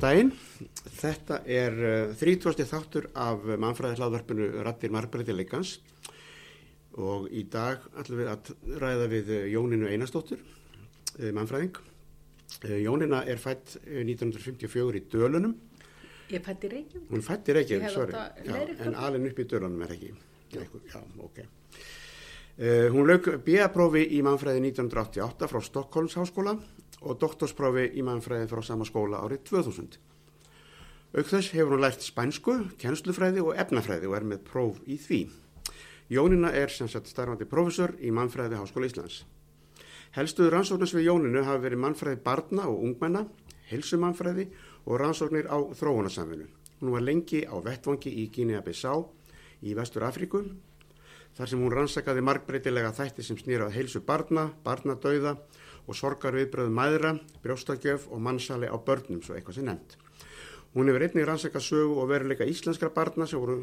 Góðan daginn. Þetta er uh, 30. þáttur af mannfræði hlaðvarpinu Rattir Margreði Leikans og í dag ætlum við að ræða við uh, Jóninu Einarstóttur, uh, mannfræðing. Jónina er fætt uh, 1954 í Dölunum. Ég fætti Reykjavík. Hún fætti Reykjavík, leiðrétta en alveg upp í Dölunum er ekki. Já, já ok. Uh, hún lauk B.A.prófi í mannfræði 1988 frá Stokkólms háskóla og doktorsprófi í mannfræði frá sama skóla árið 2000. Auk þess hefur hún lært spænsku, kennslufræði og efnafræði og er með próf í því. Jónina er sem sagt starfandi prófessor í mannfræði Háskóla Íslands. Helstuður rannsóknars við Jóninu hafa verið mannfræði barna og ungmenna, helsumannfræði og rannsóknir á þróunarsamfinu. Hún var lengi á vettvangi í Guinea-Bissá í Vestur Afríku, þar sem hún rannsakaði margbreytilega þætti sem snýra að heilsu barna, barnadauða og sorgarviðbröð mæðra, brjóstakjöf og mannsali á börnum, svo eitthvað sem nefnt. Hún hefur einnig rannsakað sögu og veruleika íslenskra barna sem voru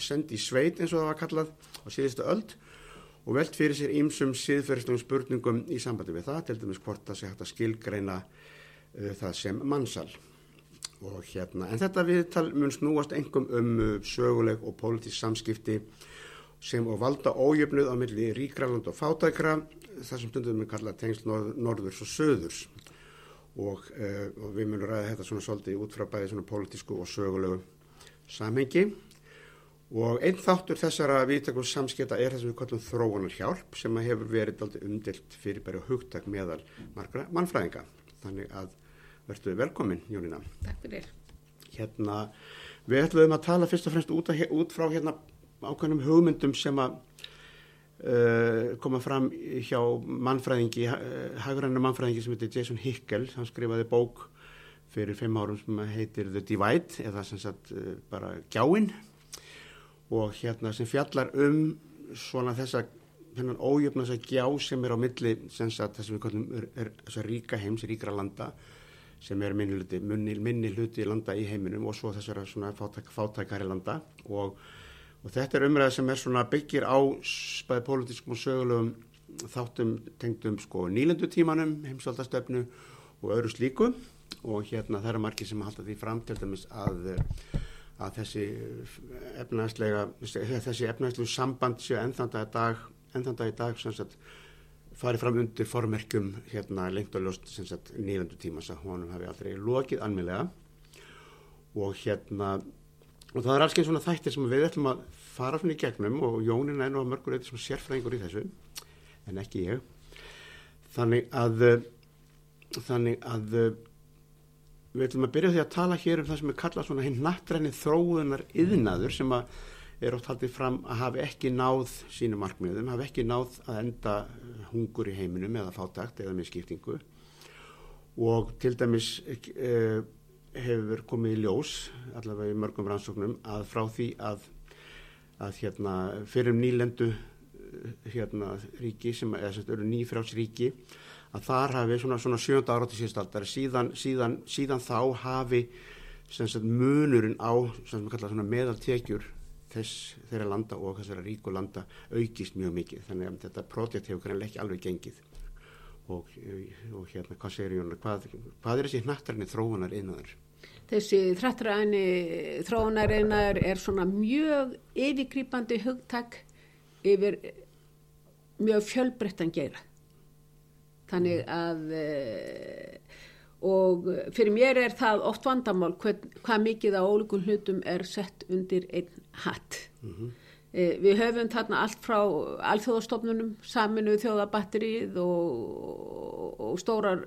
sendi í sveit eins og það var kallað á síðustu öld og velt fyrir sér ýmsum síðferðstum spurningum í sambandi við það, til dæmis hvort það sé hægt að skilgreina uh, það sem mannsal. Hérna, en þetta viðtal mun snúast engum um uh, söguleg og pólitísk samskipti sem og valda ójöfnuð á milli ríkraland og fátækra, það sem stundum við kalla tengsl norð, norðurs og söðurs og, uh, og við munum ræða þetta svona svolítið út frá bæði svona pólitísku og sögulegu samhengi. Og einn þáttur þessara viðtökum samskipta er það sem við kallum þróunar hjálp sem að hefur verið aldrei umdilt fyrir bara hugtak meðal margra mannfræðinga. Þannig að verður velkomin Jónína. Takk fyrir. hérna, við ætlum að tala fyrst og fremst út, að, út frá hérna ákveðnum hugmyndum sem að koma fram hjá mannfræðingi, uh, hagrannu mannfræðingi sem heitir Jason Hickel, hann skrifaði bók fyrir fimm árum sem heitir The Divide eða sem sagt uh, bara gjáin. Og hérna sem fjallar um svona þessa hennan ójöfna þessa gjá sem er á milli sem sagt þess að við kallum er, er þessa ríka heims, ríkra landa sem er minni hluti, minni, minni hluti landa í heiminum og svo þessara svona fátæk, fátækari landa. Og, og þetta er umræða sem er svona byggir á spæði pólitískum og sögulegum þáttum tengdum sko nýlendutímanum, heimsvaldastöfnu og öðru slíku. Og hérna það eru margir sem halda því fram til dæmis að að þessi efnaðslega þessi efnaðslegu samband séu ennþanda í dag ennþanda í dag sagt farið fram undir formerkjum hérna lengt og ljóst sem sagt nýlandu tíma sem honum hafi aldrei lokið anmiðlega og hérna og það er alls einn svona þættir sem við ætlum að fara svona í gegnum og Jónin er nú að mörgur eitthvað sérfræðingur í þessu en ekki ég. Þannig að þannig að við ætlum að byrja því að tala hér um það sem er kallað svona hinn nattræni þróunar yðnaður sem að er oft haldið fram að hafi ekki náð sínum markmiðum, hafi ekki náð að enda hungur í heiminum eða fátakt eða með skiptingu og til dæmis eh, hefur komið í ljós allavega í mörgum rannsóknum að frá því að, að hérna, fyrir nýlendu hérna, ríki sem eru nýfrálsríki að þar hafi svona, svona sjönda ára til síðustaldar síðan, síðan, síðan þá hafi sagt, munurinn á meðaltekjur þess þeirra landa og þessara ríku landa aukist mjög mikið. Þannig að þetta projekt hefur ekki alveg gengið og, og hérna hvað segir Jónar hvað, hvað er þessi hnattarni þróunar innaður? Þessi þrættræðinni þróunarinnar er svona mjög yfirgrýpandi hugtak yfir mjög fjölbreyttan gera. Þannig að e, og fyrir mér er það oft vandamál hvað, hvað mikið á ólíkun hlutum er sett undir einn hatt. Mm -hmm. E, við höfum þarna allt frá alþjóðastofnunum, saminu þjóðabatterið og, og stórar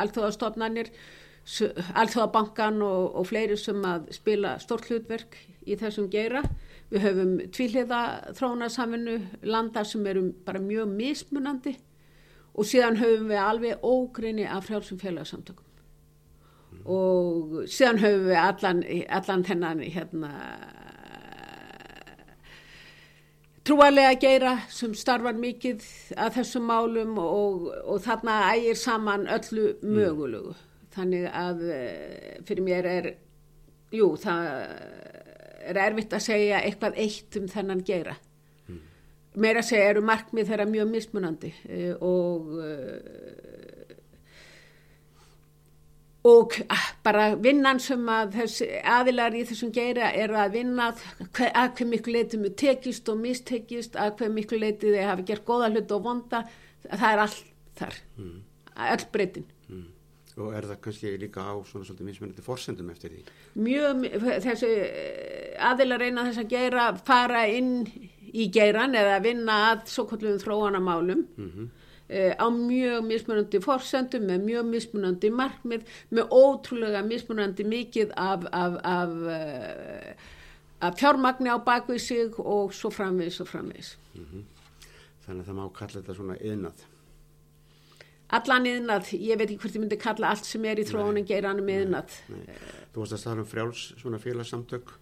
alþjóðastofnanir alþjóðabankan og, og fleiri sem að spila stórt hlutverk í þessum geira. Við höfum tvíliða þróunarsaminu landa sem eru bara mjög mismunandi og síðan höfum við alveg ógrinni af frjálsum félagsamtökum mm. og síðan höfum við allan, allan þennan hérna trúarlega geira sem starfar mikið að þessum málum og, og þarna ægir saman öllu mögulegu. Mm. Þannig að fyrir mér er, jú, það er erfitt að segja eitthvað eitt um þennan geira. Mm. Meira segja eru markmið þeirra mjög mismunandi og og ah, bara vinnan sem að þessi aðilar í þessum geira er að vinna að hver miklu leiti með tekist og mistekist, að hver miklu leiti þeir hafi gert góða hlut og vonda það er allt þar mm. öll breytin mm. og er það kannski líka á svona svolítið mismunandi forsendum eftir því? Mjög, þessi eh, aðilar reyna þess að gera fara inn í geiran eða vinna að svo kvöldum þróanamálum mm -hmm á mjög mismunandi forsendum með mjög mismunandi markmið með ótrúlega mismunandi mikið af, af, af, eh, af fjármagni á bakvið sig og svo framvegis og framvegis. Mm -hmm. Þannig að það má kalla þetta svona yðnað Allan yðnað, ég veit ekki hvort ég myndi kalla allt sem er í þróunin geiranum yðnað Þú varst að tala um frjáls svona félagsamtök.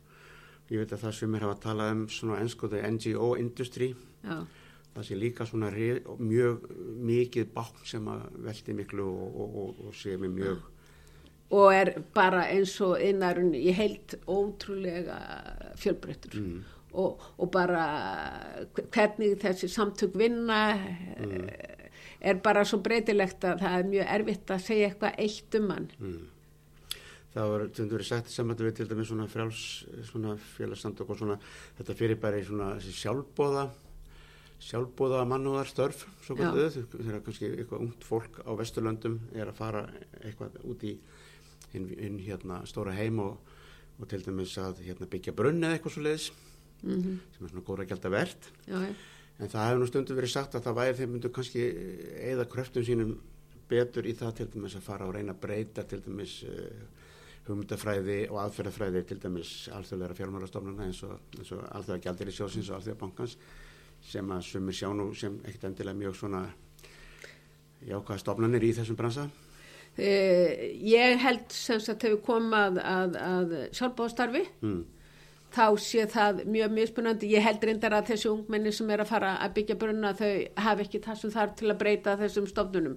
Ég veit að það sem er að tala um svona ennskoðu NGO industry. Já það sé líka svona mjög mikið bákn sem að veldi miklu og, og, og, og sé mér mjög og er bara eins og innarun í heilt ótrúlega fjölbreyttur mm. og bara hvernig þessi samtök vinna mm. er bara svo breytilegt að það er mjög erfitt að segja eitthvað eitt um hann mm. Það var, þetta verið sagt saman við til dæmis svona félagsamtök og svona þetta fyrir bara í svona sjálfbóða sjálfbóða mannúðarstörf þegar kannski eitthvað ungt fólk á Vesturlöndum er að fara eitthvað út í inn, inn hérna stóra heim og, og til dæmis að hérna, byggja brunn eða eitthvað svo leiðis mm -hmm. sem er svona góra gælt að verðt en það hefur nú stundu verið sagt að það væri þeim myndu kannski eða kröftum sínum betur í það til dæmis að fara og reyna að breyta til dæmis uh, hugmyndafræði og aðferðafræði til dæmis alþjóðleira fjármálastofnuna eins og, og alþjóða gældir í sjósins og alþjóða bankans sem að sumir sjá nú sem ekkert endilega mjög svona jákvæða stofnanir í þessum bransa? Uh, ég held sem sagt hefur komað að, að sjálfbóðstarfi mm. þá sé það mjög mismunandi. Ég held reyndar að þessi ungmenni sem er að fara að byggja brunna þau hafi ekki það sem þarf til að breyta þessum stofnunum.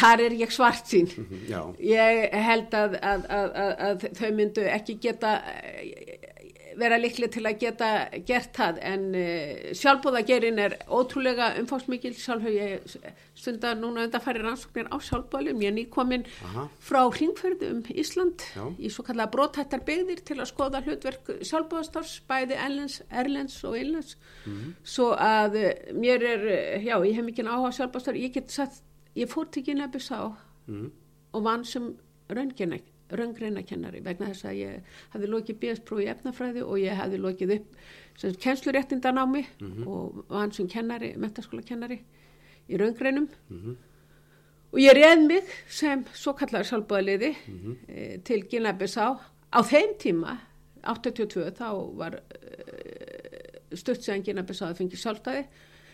Þar er ég svart sín mm -hmm, ég held að, að, að þau myndu ekki geta vera likli til að geta gert það en uh, sjálfbóðagerin er ótrúlega umfásmikil sjálf hefur ég stundar núna undan farið rannsóknir á sjálfbóðalum ég er nýkomin frá hringferðum Ísland Já. í svo kallega brótættar byggðir til að skoða hlutverk sjálfbóðastars bæði erlens, erlens og einlens mm -hmm. svo að uh, mér er, uh, já ég hef mikið áhuga sjálfbóðastar, ég get sagt ég fór til Gynabis á mm -hmm. og vann sem raungenæk raungreina-kennari vegna þess að ég hefði lokið BS-prófi í efnafræði og ég hefði lokið upp kennsluréttindan á mig mm -hmm. og var hans sem kennari, metaskóla kennari í raungreinum mm -hmm. og ég reð mig sem svo kallar sjálfbóðaliði mm -hmm. e, til Gilnabessá á þeim tíma 82 þá var e, stutt sem Gilnabessá að fengi sjálfstæði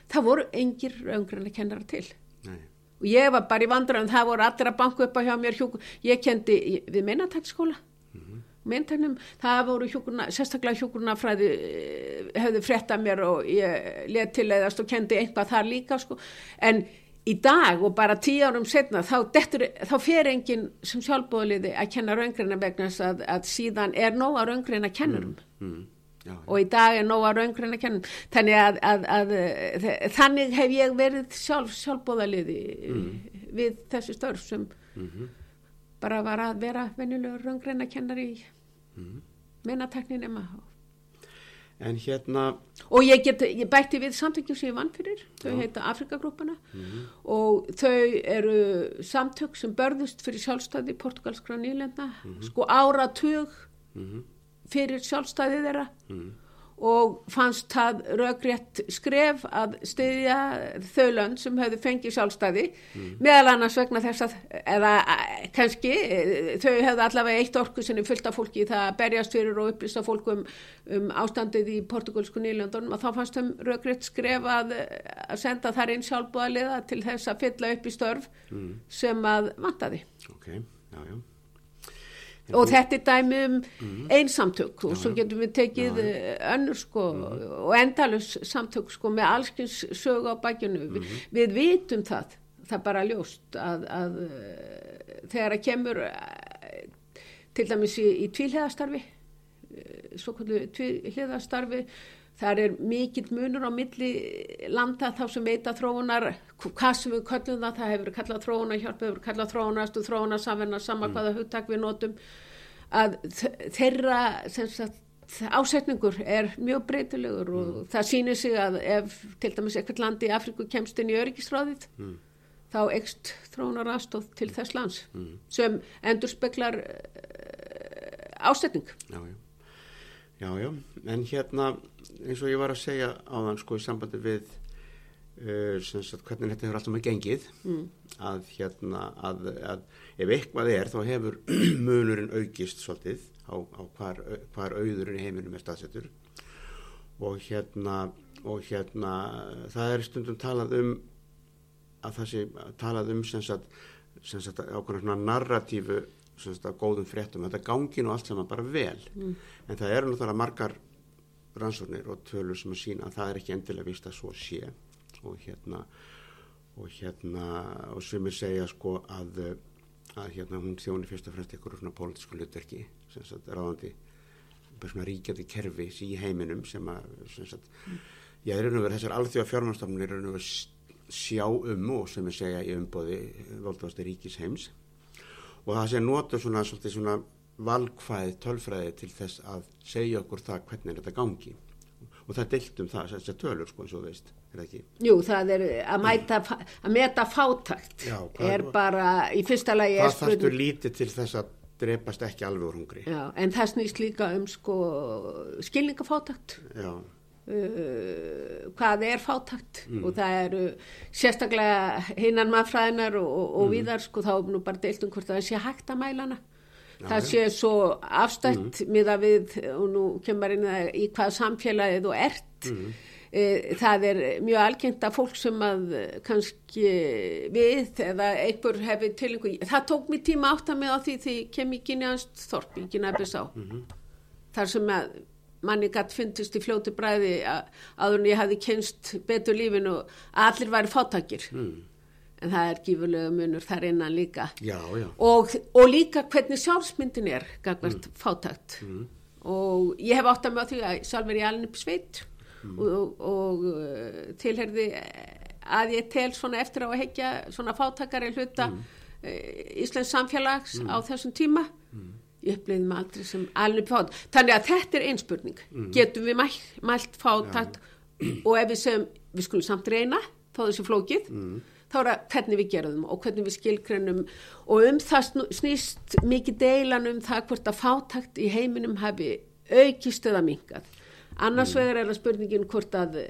það voru engir raungreina kennara til Nei og ég var bara í vandræðum, það voru allir að banka upp á hjá mér hjúkur, ég kendi við meinatakskóla mm -hmm. meintaknum, það voru hjúkurna sérstaklega hjúkurna fræði hefðu frett að mér og ég let til eðast og kendi einhvað þar líka sko. en í dag og bara tíu árum setna þá, dettur, þá fer enginn sem sjálfbóðliði að kenna raungreina vegna að, að síðan er nóg að raungreina kennurum mm -hmm. Já, já. og í dag er nóga raungrein að kenna þannig að, að, að, að þannig hef ég verið sjálf sjálfbóðaliði mm. við þessi störf sem mm -hmm. bara var að vera venjulegur raungrein að kenna í mm. meinateknin ema en hérna og ég, get, ég bætti við samtökjum sem ég vann fyrir þau já. heita Afrikagrúpana -hmm. og þau eru samtök sem börðust fyrir sjálfstæði portugalskra nýlenda -hmm. sko áratug -hmm fyrir sjálfstæði þeirra mm. og fannst það raugrétt skref að styðja þau lönd sem hefðu fengið sjálfstæði mm. meðal annars vegna þess að eða kannski þau hefðu allavega eitt orku er fullt af fólki það berjast fyrir og upplýsta fólk um, um ástandið í portugalsku nýlöndunum og þá fannst þeim raugrétt skref að, að senda þar einn sjálfbúðaliða til þess að fylla upp í störf mm. sem að vantaði Ok, já, já og þetta er dæmi um mm. einsamtök og svo getum við tekið eh, önnur sko mm. og endalus samtök sko með allskins sög á bækjunu mm. við, við vitum það það er bara ljóst að, að eh, þegar að kemur eh, til dæmis í, í tvíhliðastarfi svo kvöldu tvíhliðastarfi Það er mikill munur á milli landa þá sem veita þróunar, hvað sem við kallum það, það hefur kallað þróunar hjálp, hefur kallað þróunastu, þróunar samverna, sama hvaða hugtak við notum, að þeirra sagt, ásetningur er mjög breytilegur og það sýnir sig að ef til dæmis eitthvað landi í Afríku kemst inn í öryggisráðið, þá ekst þróunar aðstóð til þess lands sem endur speklar ásetning. Já, já. Já, já, en hérna eins og ég var að segja áðan sko í sambandi við uh, sagt hvernig þetta hefur alltaf með gengið mm. að hérna að, að ef eitthvað er þá hefur munurinn aukist svolítið á, á hvar, hvar auðurinn í heiminum er staðsettur og hérna og hérna það er stundum talað um að það sé talað um sem sagt, ákveðna svona narratífu að góðum fréttum þetta gangi nú allt saman bara vel mm. en það eru náttúrulega margar rannsóknir og tölur sem að sína að það er ekki endilega vist að svo sé og hérna og hérna og ég segja sko að að hérna hún þjóni fyrst og fremst ykkur svona pólitísku hlutverki sem sagt ráðandi bara svona ríkjandi kerfi í heiminum sem að sem sagt, mm. ég er verið þessar alþjóða fjármannstofnir er verið sjá um og sem ég segja í umbóði valdvasti ríkis heims og það sé nota svona, svona, svona valkvæð tölfræði til þess að segja okkur það hvernig þetta gangi og það er deilt um það, þess að tölur sko eins og veist, er? Jú, það er að, mæta, að meta fátakt Já, er hvað- bara í fyrsta lagi Það spurning- lítið til þess að drepast ekki alveg úr hungri. Já, en það snýst líka um sko skilningafátakt Já, uh, hvað er fátakt og það eru sérstaklega hinnan mannfræðinar og, og, og víðar sko þá er nú bara deilt um hvort það sé hægt að mæla hana. Það sé svo afstætt miða við og nú kemur inn að í hvað samfélagið og ert. E, það er mjög algengt að fólk sem að kannski við eða einhver hefði til einhver það tók mér tíma átt að með á því því ég kem í Gynjánst Þorp í Gynjabissá þar sem að manni gætt fyndist í fljóti bræði að, áður en ég hafði kynst betur lífinu að allir væri fátakir en það er gífurlega munur þar innan líka. Já, já. og, og líka hvernig sjálfsmyndin er gagvart fátakt og ég hef átt að með því að sjálf er ég alveg upp sveit og, og, og tilherði að ég tel svona eftir á að hekja svona fátakari hluta mm. Íslands samfélags á þessum tíma ég upplýði mig aldrei sem alveg fát. Þannig að þetta er einspurning getum við mælt, mælt fátakt og ef við segjum við skulum samt reyna þá þessi flókið þá er það hvernig við gerum og hvernig við skilgrennum og um það snýst mikið deilan um það hvort að fátakt í heiminum hafi aukist eða mingað annars vegar er það spurningin hvort að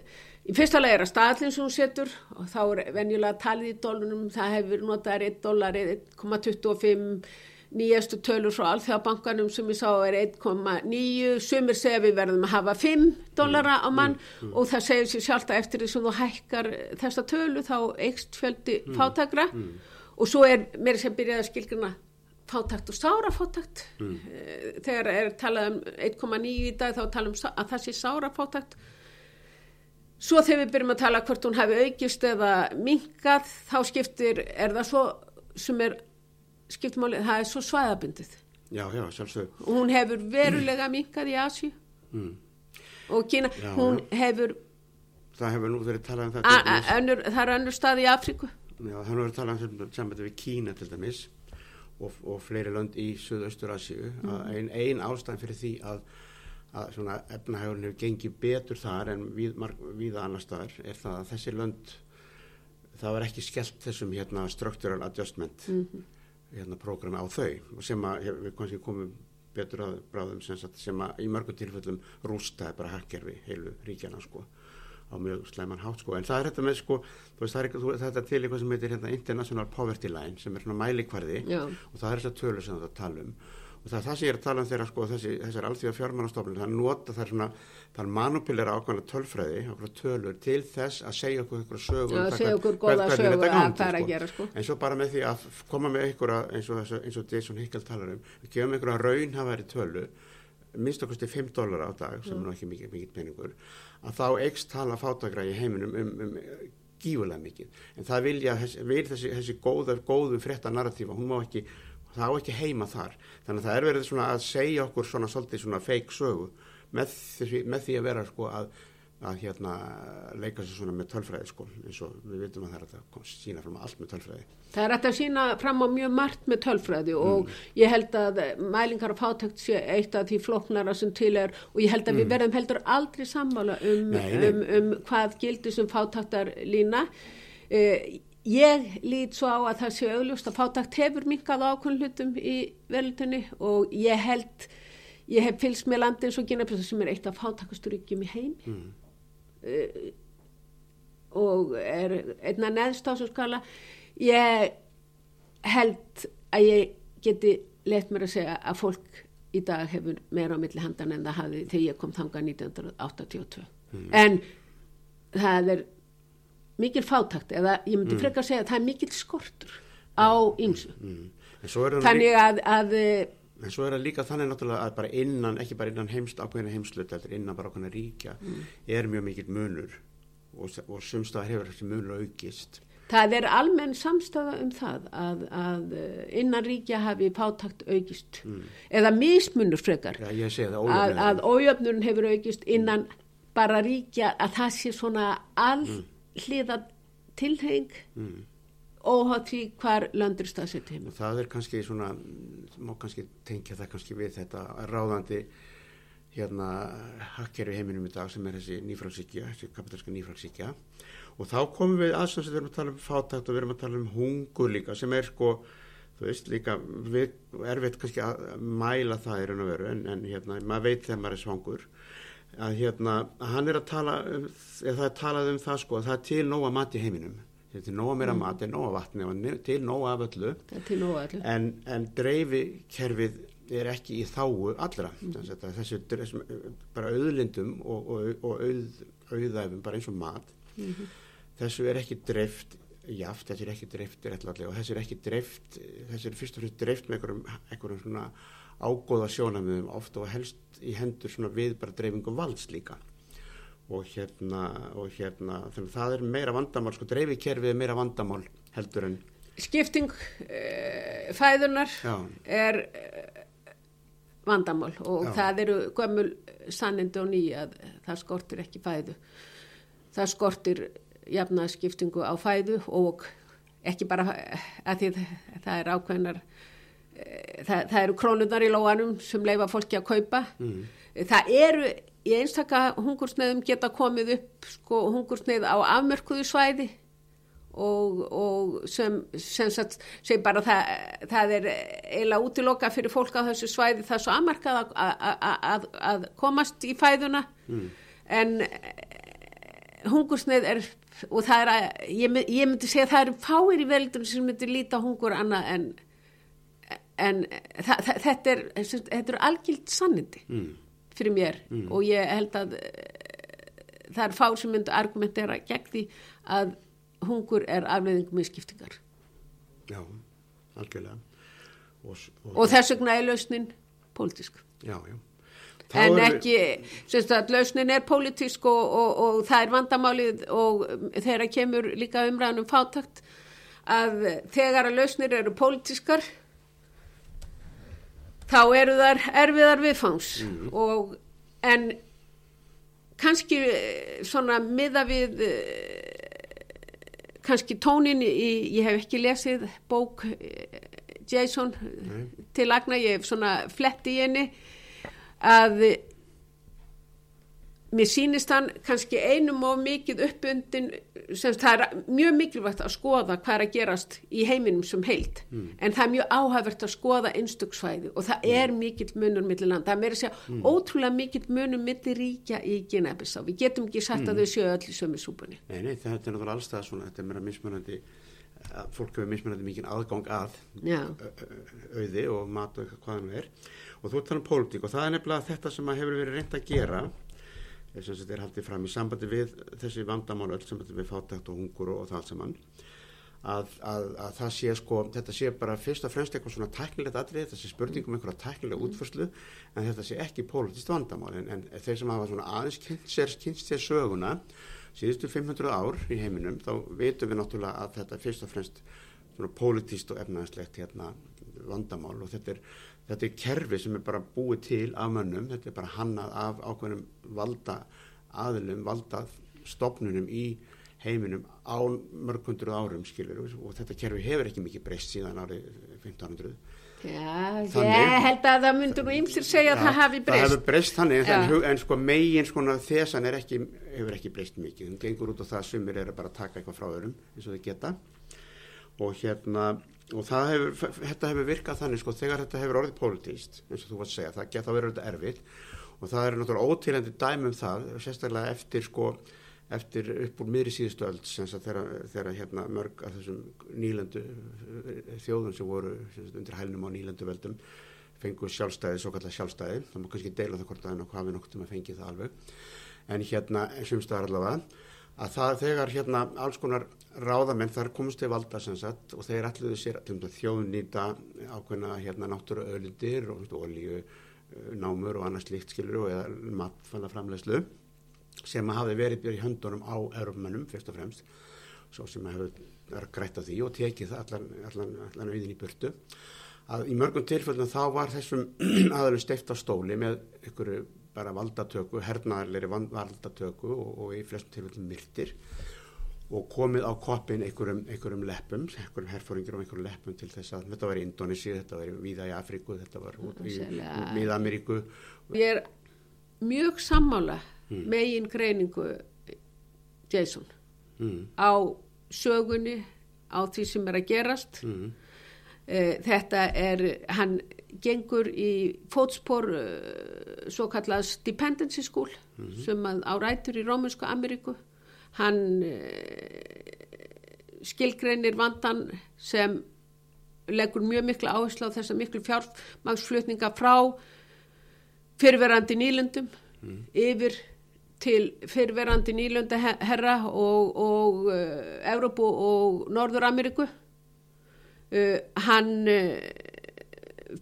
í fyrsta lega er að staðlinn sem hún setur og þá er venjulega talið í dólunum það hefur notað 1 dólar 1,25 nýjastu tölur frá alþjóðabankanum sem ég sá er 1,9 sumir segja við verðum að hafa 5 dólara á mann og það segir sér sjálft að eftir því sem þú hækkar þessa tölu þá eikst fjöldi fátakra og svo er mér sem byrjaði að skilgrina fátakt og sárafátakt Eh, þegar er talað um 1,9 í dag þá tala um sá- að það sé sárafátakt svo þegar við byrjum að tala hvort hún hafi aukist eða minkað þá skiptir, er það svo sem er skiptmáli, það er svo svæðabundið. Já, já, sjálfsög. og hún hefur verulega minkað í Asju Mm. og Kína, Já, hún hefur Það hefur nú verið talað um það. a- a- önnur, það er önnur stað í Afríku. Já, það hefur verið talað um sambandi við Kína til dæmis og, og fleiri lönd í Suðaustur Asíu að ein, ein ástæðan fyrir því að, að svona efnahægurinn hefur gengið betur þar en við, marg, viða annar staðar er það að þessi lönd það var ekki skellt þessum hérna structural adjustment hérna prógrami á þau sem að við kannski komum betur að bráðum sem, sagt, sem að í mörgum tilfellum rústaði bara harkerfi heilu ríkjana sko á mjög slæman hátt sko en það er þetta með sko veist er þetta til eitthvað sem heitir hérna International Poverty Line sem er svona mælikvarði Já. og það er þessar tölur sem það tala um og það er það sem ég er að tala um þegar sko þessi, þessar alþjóða fjármannastofnun það nota það svona það manupilera ákvæmna tölfræði ákvæmna tölur til þess að segja okkur eitthvað sögu Já, um það segja okkur góða hvernig sögu þetta að hvað er að gera, sko. en svo bara með því að koma með einhverja eins og, eins og Jason Hickel talar um við gefum einhverja raunhafæri tölu minnst okkur til 5 dólar á dag sem er nú ekki mikið, mikið peningur að þá eikst tala fátakra í heiminum um, um gífulega mikið. En það vilja, vil þessi, þessi góða, góðu frétta narratífa, hún má ekki það á ekki heima þar þannig að það er verið svona að segja okkur svona svolítið svona feik sögu með því, með því að vera sko að að hérna leika sér svona með tölfræði sko eins og við veitum að það er að það sína fram allt með tölfræði. Það er að sína fram á mjög margt með tölfræði og ég held að mælingar af fátækt sé eitt af því floknara sem til er og ég held að við verðum heldur aldrei sammála um, Nei, nei. um, um hvað gildi sem fátæktar lína. Uh, ég lít svo á að það sé augljóst að fátækt hefur minkað á ákveðin hlutum í velutinni og ég held, ég hef fylgst með landi eins og Gínabjörn sem er eitt af fátækasturíkjum í heimi. Mm. uh, og er einna neðst á svo skala. Ég held að ég geti leitt mér að segja að fólk í dag hefur meira á milli handan en það hafi þegar ég kom þanga 1982 en það er mikil fátakt eða ég myndi frekar segja að það er mikil skortur á ymsu Mm. Þannig að, að eh, En svo er það líka þannig náttúrulega að bara innan, ekki bara innan heimst ákveðina heimslut, innan bara ákveðina ríkja, er mjög mikill munur og, og sumstaðar hefur þessi munur aukist. það er almenn samstafa um það að, að eh, innan ríkja hafi fátakt aukist. Eða mismunur frekar. Segi það að, að ójöfnurinn hefur aukist innan bara ríkja að það sé svona allhliða tilheng Mm. óhátt því hvar löndur staðsett heim það er kannski svona, má kannski tengja það kannski við þetta ráðandi hérna hakkerfi heiminum í dag sem er þessi nýfragsíkja, þessi kapitalska nýfragsíkja og þá komum við aðstæðan sem við erum að tala um fátækt og við erum að tala um hungur líka sem er sko, þú veist líka við, erfitt kannski að mæla það í raun og veru en, en hérna maður veit þegar maður er svangur að hérna hann er að tala um, eða það er talað um það sko að það er til nóga mat í heiminum. Það er til nóga meira mat, er nóga vatni til nóga af öllu. Til nógu allir en, en dreifikerfið er ekki í þáu allra. Þessi dre- bara auðlindum og, og, og auð, auðæfum bara eins og mat. Þessu er ekki dreift jaft, þessu er ekki dreift og þessu er ekki dreift þessu er fyrst og fremst dreift með einhverjum, einhverjum svona ágóða sjónamiðum ofta og helst í hendur svona við bara dreifingu valds líka. Og hérna, og hérna þannig að það er meira vandamál, sko dreifikerfið er meira vandamál heldur en skipting uh, fæðunar já, er uh, vandamál og Já. það eru gömul sannindi og ný að það skortir ekki fæðu. Það skortir jafna skiptingu á fæðu og ekki bara að því það er ákveðnar eh, það, það eru krónunar í lóanum sem leifa fólki að kaupa. Mm. það eru í einstaka hungursneiðum geta komið upp sko hungursneið á afmörkuðu svæði og, og sem, sem, sagt, sem bara það, það er eiginlega útiloka fyrir fólk á þessu svæði það er svo afmarkað að, að, að, að komast í fæðuna. En eh, hungursneið er og það er að ég, my- ég myndi segja að það eru fáir í veldum sem myndi líta hungur annað en en það, þetta er þetta er algild sannindi Mm. fyrir mér og ég held að eh, það er fá sem myndu argumentera gegn því að hungur er afleiðing misskiptingar Já, algjörlega. Og, og, og þess vegna er lausnin pólitísk já, já. Þá en ekki, semst að lausnin er pólitísk og, og, og það er vandamálið og um, þegar kemur líka umræðan um fátakt að þegar að lausnir eru pólitískar þá eru þar erfiðar viðfangs. Og en kannski eh, svona miða við eh, kannski tónin í, ég hef ekki lesið bók eh, Jason eh, til lagna, ég hef svona flett í henni að mér sýnist hann kannski einum og mikið uppundin sem það er mjög mikilvægt að skoða hvað er að gerast í heiminum sem heild. En það er mjög áhæfvert að skoða einstöksvæði og það er mikill munur millir land, það er meira að segja ótrúlega mikill munur millir ríkja í Ginebissa við getum ekki sagt að þau séu öll í sömu súpunni. Nei, nei, þetta er náttúrulega allstað svona, þetta er meira mismunandi, að fólk hefur mismunandi mikinn aðgang að auði og mat og hvað hann er. Og þú talar um pólitík og það er nefnilega þetta sem að hefur verið reynd að gera, að þetta er haldið fram í sambandi við þessi vandamál öll sambandi við fátækt og hungur og, og það allt saman. Að, að, að það sé sko, þetta sé bara fyrst og fremst eitthvað svona tæknilegt atrið, þetta sé spurning um einhverja tæknilega útförslu, en þetta sé ekki pólitískt vandamál, en, en þeir sem hafa svona aðeins kynnt sér, söguna, síðustu 500 ár í heiminum, þá veitum við náttúrulega að þetta fyrst og fremst svona pólitíst og efnaðanslegt hérna vandamál og þetta er, þetta er kerfi sem er bara búið til af mönnum, þetta er bara hannað af ákveðnum valda aðlum valdað stopnunum í heiminum á mörgundur árum skilur og þetta kerfi hefur ekki mikið breyst síðan árið 1500 Já, Þannig- ég held að það myndur nú ymsir segja að það hafi það breyst. hefur breyst þannig en, en, sko megin sko þessan ekki, hefur ekki breyst mikið. Hún gengur út á það að sumir eru bara að taka eitthvað frá öðrum eins og þau geta. Og hérna og hefur, þetta hefur virkað þannig sko þegar þetta hefur orðið pólitíst eins og þú varst að segja, það geta verið þetta erfitt. Og það eru náttúrulega ótilandi dæmi um það sérstaklega eftir sko eftir upp úr miðri síðustu öld sem sagt þegar, hérna mörg af þessum nýlendu þjóðum sem voru sem sagt, undir hælnum á nýlendu veldum fengu sjálfstæði, svo kallar sjálfstæði. Það má kannski deila það hvort að það hafi nokkuð um að fengi það alveg. En hérna sumstaðar allavega að það þegar hérna alls konar ráðamenn þar komst til valda sem sagt og þeir alluðu sér að þjóðnýta ákveðna hérna náttúru ölindir og olíu, eh, námur og annars líkt skilur og eða matfæla framlegslu sem hafi verið í höndunum á erfmönnum fyrst og fremst svo sem hefur grætt á því og tekið allan, allan, allan auðin í burtu. Að í mörgum tilfellum þá var þessum aðalum steift á stóli með ykkur bara valdatöku, hernaðarleiri valdatöku og, og í flestum tilfellum myrtir og komið á koppin einhverjum, einhverjum leppum, einhverjum herfóringir og einhverjum leppum til þess að þetta var í Indonési, þetta var í víða í Afríku, þetta var út í. Mið-Ameríku Ég er mjög sammála megin greiningu Jason mm, á sögunni, á því sem er að gerast. mm, Þetta er, hann gengur í fótspor uh, svo kallað dependency school sem að á rætur í Rómunsku Ameríku. Hann uh, skilgreinir vandan sem leggur mjög mikla áherslu á þessa miklu fjármagsflutninga frá fyrirverandi nýlundum yfir til fyrirverandi nýlunda herra og, og uh, Evrópu og Norður Ameríku. Uh, hann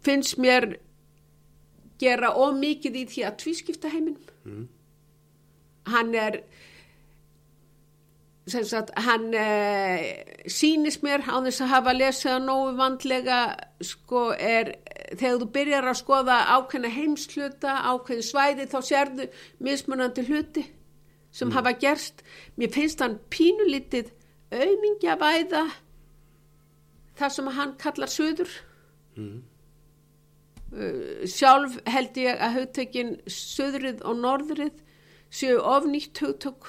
finnst mér gera ómikið í því að tvískipta heiminum. Mm, hann er sem sagt, hann uh, sýnist mér á þess að hafa lesið að nógu vandlega sko er þegar þú byrjar að skoða ákveðna heimsluta, ákveðin svæði þá sérðu mismunandi hluti sem hafa gerst. Mér finnst hann pínulítið aumingja væða það sem hann kallar söður mm, sjálf held ég að hugtökin söðrið og norðrið séu ofnýtt hugtök.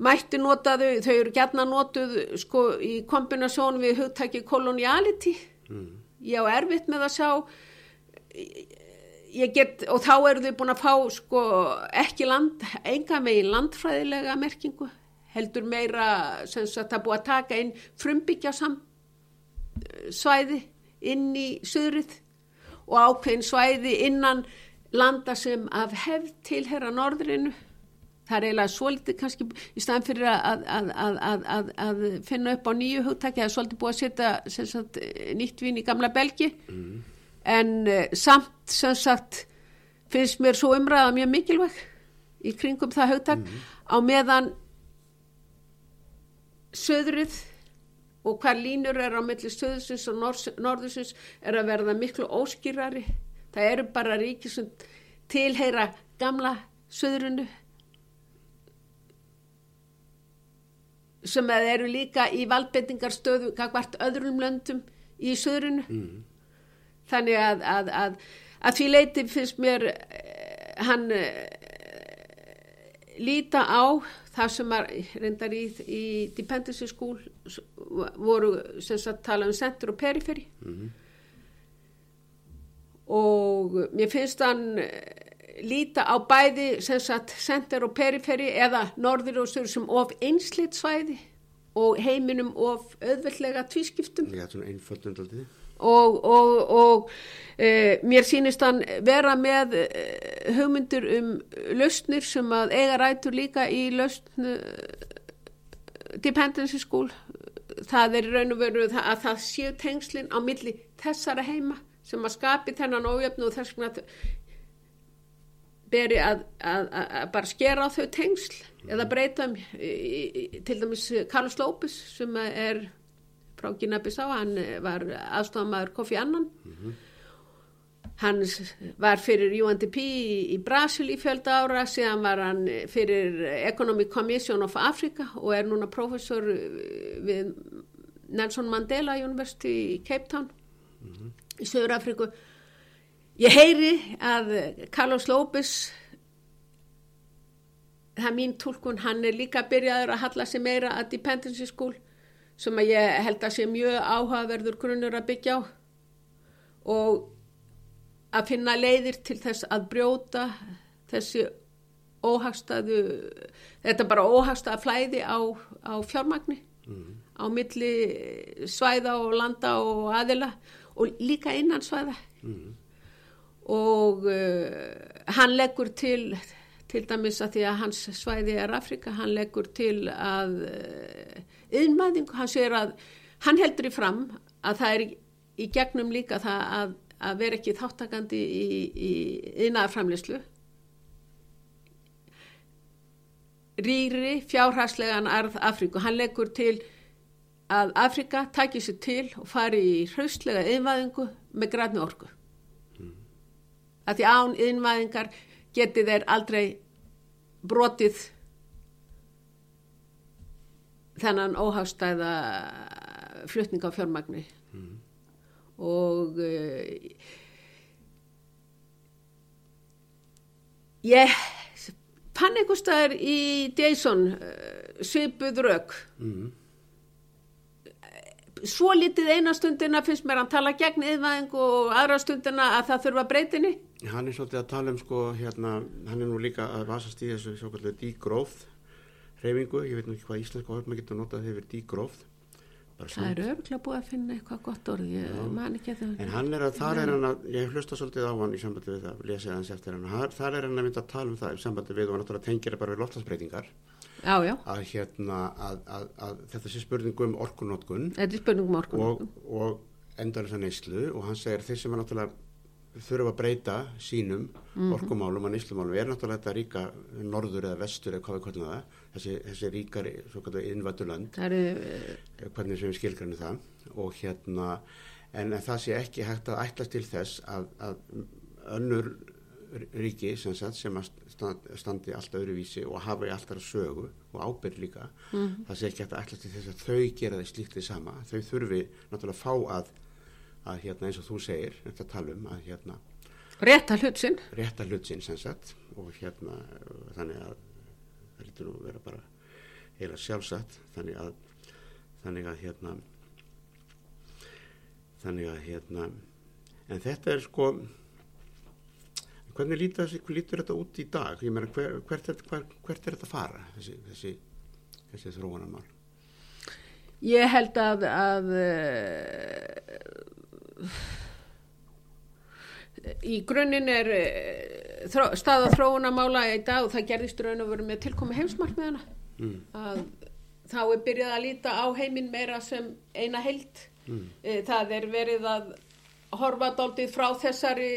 Mætti nota þau, eru gætna notuð sko í kombinasjón við hugtæki koloniality. Mm, ég á erfitt með að sjá ég get og þá eru þau búin að fá sko ekki land, enga megin landfræðilega merkingu heldur meira sem sagt að búið að taka inn frumbyggja sam svæði inn í söðrið og ákveðin svæði innan landa sem af hefð tilherra norðrinu. Það er eiginlega svolítið kannski í staðan fyrir að, að, að, að, finna upp á nýju hugtæki það er svolítið búið að setja nýtt vín í gamla belgi. En uh, samt sem sagt finnst mér svo umræða mjög mikilvæg í kringum það hugtak. Á meðan söðrið og hvað línur er á milli söðursins og norð- norðursins er að verða miklu óskýrari. Það eru bara ríki sem tilheyra gamla söðrunu sem eru líka í valdbendingarstöðu hvert öðrum löndum í söðrunu mm, þannig að, að, að, að því leiti finnst mér eh, hann eh, líta á það sem að reyndar í, í dependency school voru sem sagt tala um center og periferi. Mm, og mér finnst hann eh, líta á bæði sem sagt center og periferi eða norður og sögur sem of einsleitt svæði og heiminum of auðveldlega tvískiptum. Er svona einföldund aldrei og, og, og e, mér sýnist hann vera með e, hugmyndir um lausnir sem að eiga rætur líka í lausn dependency school það er raun og veru að það séu tengslin á milli þessara heima sem að skapi þennan ójöfnu og þess vegna beri að, að, að, bara skera á þau tengsl eða breyta um til dæmis Carlos López sem er frá Gina Bissá, hann var aðstofamæður Kofi Annan hann var fyrir UNDP í, í Brasil í fjölda ára, síðan var hann fyrir Economic Commission of Africa og er núna professor við Nelson Mandela University í Cape Town í Söður Afriku. Ég heyri að Carlos López, það er mín tólkun, hann er líka byrjaður að halla sig meira að dependency school sem ég held að sé mjög áhugaverður grunnur að byggja á og að finna leiðir til þess að brjóta þessi óhagstaðu, þetta bara óhagstaða flæði á, á fjármagni mm. á milli svæða og landa og aðila og líka innan svæða mm. og uh, hann leggur til til dæmis að því að hans svæði er Afrika, hann leggur til að yðnmaðingu, hann sér að hann heldur í fram að það er í, í gegnum líka það að, að vera ekki þáttakandi í, í yðnaðarframleyslu rýri fjárhagslegan arð Afríku, hann leggur til að Afrika takir sér til og fari í hraustlega yðnvæðingu með græni orku. Mm. Að því án yðnvæðingar geti þeir aldrei brotið þennan óhástæða flutning á fjármagni mm. Og uh, ég fann einhver staðar í Jason uh, svipuð rauk mm svo litið eina stundina finnst mér að tala gegn yðvæðing og aðra stundina að það þurfa breytinni Hann er svolítið að tala um sko hérna, hann er nú líka að vasast í þessu sjókallega dígróð reyfingu, ég veit nú ekki hvað íslenska orð maður getur notað hefur dígróð Það er örgulega búið að finna eitthvað gott orð ég man ekki að það En hann er að, þar er hann að, ég hlusta svolítið á hann í sambandi við það, lesa hans eftir hann. Þar er hann að mynda að tala um það í sambandi við og náttúrulega tengir bara við loftasbreytingar. Að, hérna, að, að þetta sé spurningum orkunótkun Þetta er spurningum orkunótkun og, og að neyslu og hann segir þeir sem er náttúrulega þurfa að breyta sínum mm -hmm. orkumálum og nýslumálum er náttúrulega þetta ríka norður eða vestur eða hvað við kallum það þessi, þessi ríkari innvætturland uh, hvernig sem við skilgrannu það og hérna en það sé ekki hægt að ætla til þess að, að önnur ríki sem, sagt, sem standi alltaf öruvísi og hafa í alltaf sögu og ábyrg líka mm -hmm. það sé ekki hægt að ætla til þess að þau gera það slíkt því sama þau þurfi náttúrulega að fá að að hérna eins og þú segir þetta talum að hérna rétta hlutsinn rétta hlutsinn sem sagt og hérna þannig að það lítur nú vera bara heila sjálfsagt þannig að þannig að hérna þannig að hérna en þetta er sko hvernig lítur, þessi, lítur þetta út í dag? Ég meina hver, hvert, er, hver, hvert er þetta að fara þessi, þessi, þessi þróunarmál? Ég held að, að í grunninn er eh, þró, staða þróunamála í dag og það gerðist raun og veru með tilkomi heimsmarkmiðana mm. að þá er byrjað að líta á heiminn meira sem eina held mm. Eh, það er verið að horfa doldið frá þessari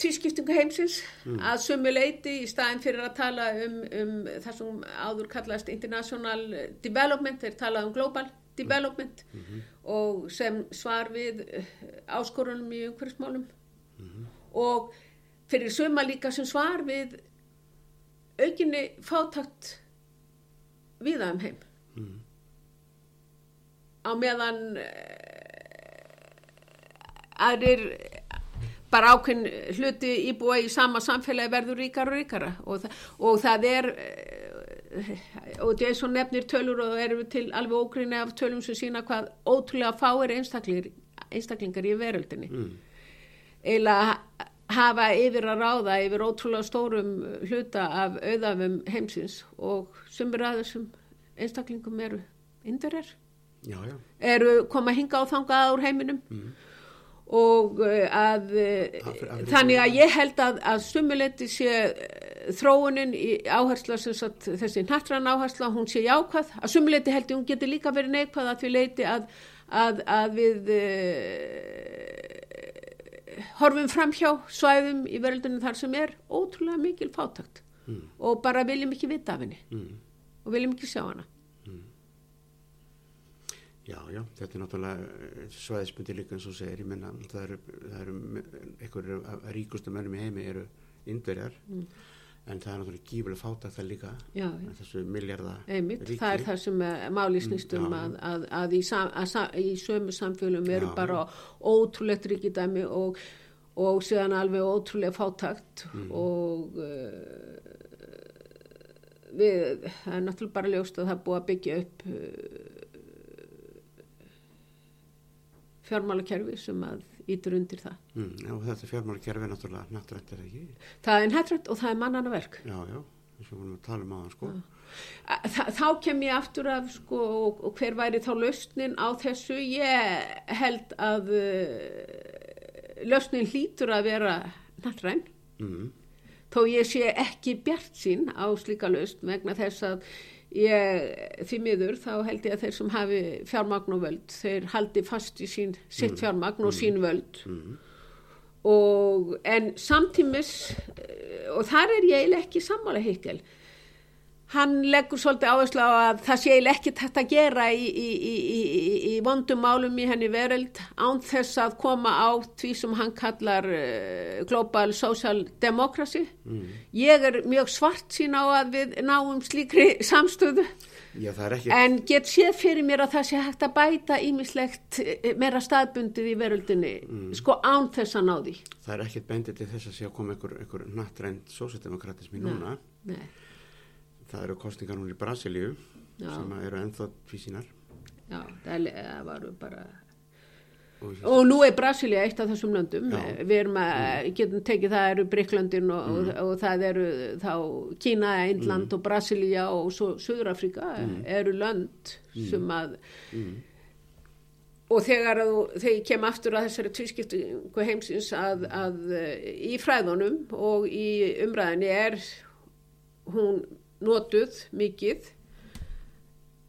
tvískiptingu heimsins mm. að sumu leiti í staðin fyrir að tala um, um það sem áður kallast international development, þeir talað um global development mm -hmm. og sem svar við eh, áskorunum í umhverfsmálum mm -hmm. og fyrir suma líka sem svar við aukinni fátakt viða um heim mm -hmm. á meðan eh, aðrir bara ákveðin hluti íbúa í sama samfélagi verður ríkar og ríkara og, þa og það er og Jason nefnir tölur og erum við til alveg ógrinni af tölum sem sína hvað ótrúlega fáir einstaklingar, einstaklingar í veröldinni. Mm. eila hafa yfir að ráða yfir ótrúlega stórum hluta af auðafum heimsins og sumir að þessum einstaklingum eru indirer eru koma hinga á þangað ár heiminum. Mm. Og eh, að Afri, þannig að ég held að, að sumuleiti sé eh, þróunin í áhersla sagt, þessi nattrann áhersla, hún sé jákvæð. Að sumuleiti held ég hún geti líka verið neikvæð að við leiti að, að, að við uh, horfum fram hjá svæðum í verðildinu þar sem er ótrúlega mikil fátakt mm. og bara viljum ekki vita af henni. Mm. og viljum ekki sjá hana. Já, já, þetta er náttúrulega svæðisbundi líka eins og segir, ég menna það eru, það eru einhverju ríkustu mönnum í heimi eru indverjar. Mm. En það er náttúrulega gífileg fáta það líka já, já. þessu Einmitt, ríki. Það er það sem máli snýstum mm, að, að, að, í sam, að í sömu samfélum eru bara ótrúlegt ríkidæmi og, og síðan alveg ótrúlega fátakt mm. og uh, við, það er náttúrulega bara ljóst að það er búið að byggja upp uh, fjármálakerfi sem að ítur undir það. Mm, já, þetta fjármálakerfi er náttúrulega nættrætt er það ekki? Það er nættrætt og það er mannana verk. Já, já, þess að við vorum að tala um aðan sko. Þa, þá kem ég aftur af sko og, og hver væri þá lausnin á þessu? Ég held að uh, lausnin hlýtur að vera nættræn. Mm. Þó ég sé ekki bjart sín á slíka lausn vegna þess að ég, því miður þá held ég að þeir sem hafi fjármagn og völd þeir haldi fast í sín, sitt mm. fjármagn og mm. sín völd mm. og en samtímis eh, og þar er ég ekki sammála heikel hann leggur svolítið áherslu á að það sé ekki þetta að gera í, í, í, í vondum málum í henni veröld án þess að koma á því sem hann kallar uh, Global Social Democracy. Mm. Ég er mjög svart sín á að við náum slíkri samstöðu Já, ekki... en get séð fyrir mér að það sé hægt að bæta ímislegt eh, meira staðbundið í veröldinni mm. sko án þess að ná því. Það er ekkit bendið til þess að sé að koma einhver, einhver nattrænt sósaldemokratismi núna. Nei það eru kostningar núna í Brasilíu Já. sem eru ennþá tvísinar Já, það varu bara og, og nú er Brasilia eitt af þessum löndum Já. við erum að, mm. getum tekið það eru Bríklandin og, mm. og, og það eru þá Kína, Eindland mm. og Brasilia og svo Suðrafrika mm. eru lönd mm. sem að mm. og þegar, að, þegar ég kem aftur að þessari tvískiptingu heimsins að, að í fræðunum og í umræðinni er hún notuð mikið.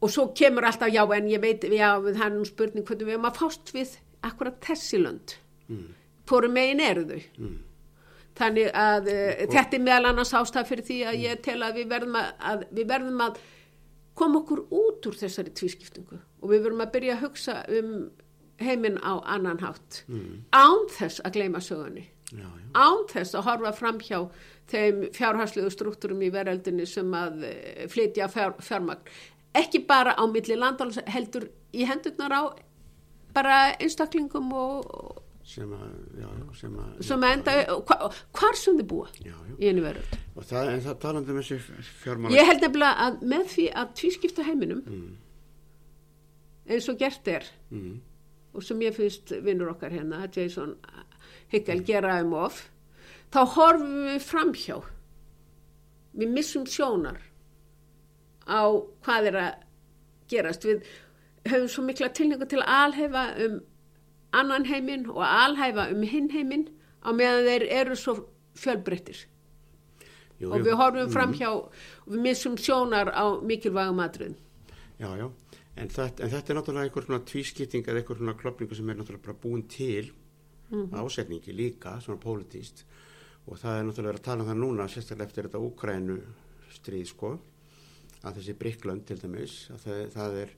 Og svo kemur alltaf já en ég veit, já það er nú spurning hvernig við erum að fást við akkurat þessi lönd. Mm. fórum megin eru þau? Mm. þannig að uh, þetta er meðal annars ástaf fyrir því að ég tel að við verðum að, að við verðum að koma okkur út úr þessari tvískiptingu. Og við verðum að byrja að hugsa um heiminn á annan hátt. Mm. án þess að gleima sögunni. Án þess að horfa fram hjá þeim fjárhagslegu struktúrum í veröldinni sem að eh, flytja fjár, fjármagn ekki bara á milli landal heldur í hendurnar á bara einstaklingum og sem að, já, sem að, sem að enda, hva, hvar sem þið búa já, já. í einu veröld og það, það talandi um þessi fjármagn ég held nefnilega að með því að tvískipta heiminum mm. eins og gert er mm. og sem ég finnst vinnur okkar hérna Jason Hickel mm. gera um of þá horfum við framhjá. Við missum sjónar á hvað er að gerast. Við höfum svo mikla tilningu til að alhæfa um annan heiminn og alhæfa um hinn heiminn á meðan þeir eru svo fjölbreyttir. Og við horfum mm. fram hjá og við missum sjónar á mikilvægum aðröðum Já, já, en þetta, en þetta er náttúrulega einhver svona tvískipting eða einhver svona klopningu sem er náttúrulega bara búin til mm -hmm. ásetningi líka, svona pólitíst og það er náttúrulega að tala um það núna sérstaklega eftir þetta Úkrænu stríð sko að þessi Bríkland til dæmis það, það er,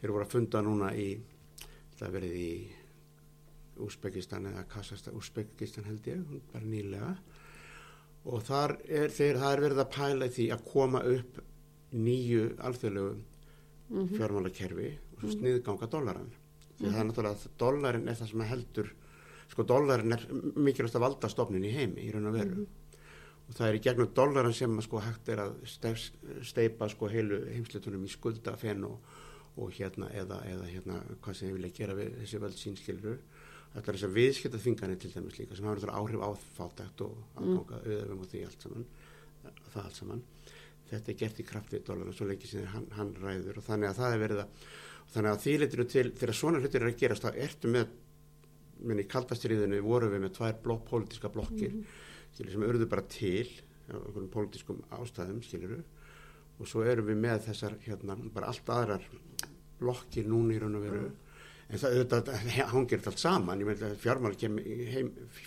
þeir voru að funda núna í það verið í Úsbekistan eða Kassastan Úsbekistan held ég, bara nýlega og þar er þeir, það er verið að pæla því að koma upp nýju alþjóðlegu mm -hmm. fjármálakerfi og svo mhm. sniðganga dólaran því mm -hmm. það er náttúrulega að dólarin er það sem heldur sko dollarin er mikilvægast að valda stofnin í heimi í raun og veru mm -hmm. og það er í gegnum dollarin sem sko hægt er að steipa sko heilu heimsleitunum í skuldafenn og, og hérna eða, eða hérna hvað sem þið vilja gera við þessi völd sínskilru þetta er þess að viðskipta þinganir til dæmis líka sem hafa áhrif á fátækt og mm. auðvum og því allt saman það allt saman þetta er gert í krafti dollarin svo lengi sem hann, hann ræður og þannig að það er verið að þannig að því litur til þegar svona hlutir er að gerast þá ertu með menn í kaldastriðinu vorum við með tvær blokk, pólitíska blokkir mm -hmm. skilur, sem örðu bara til okkur pólitískum ástæðum skiluru og svo erum við með þessar hérna, bara allt aðrar blokkir núna í raun og veru. Mm. en það auðvitað hangir allt saman. Ég meina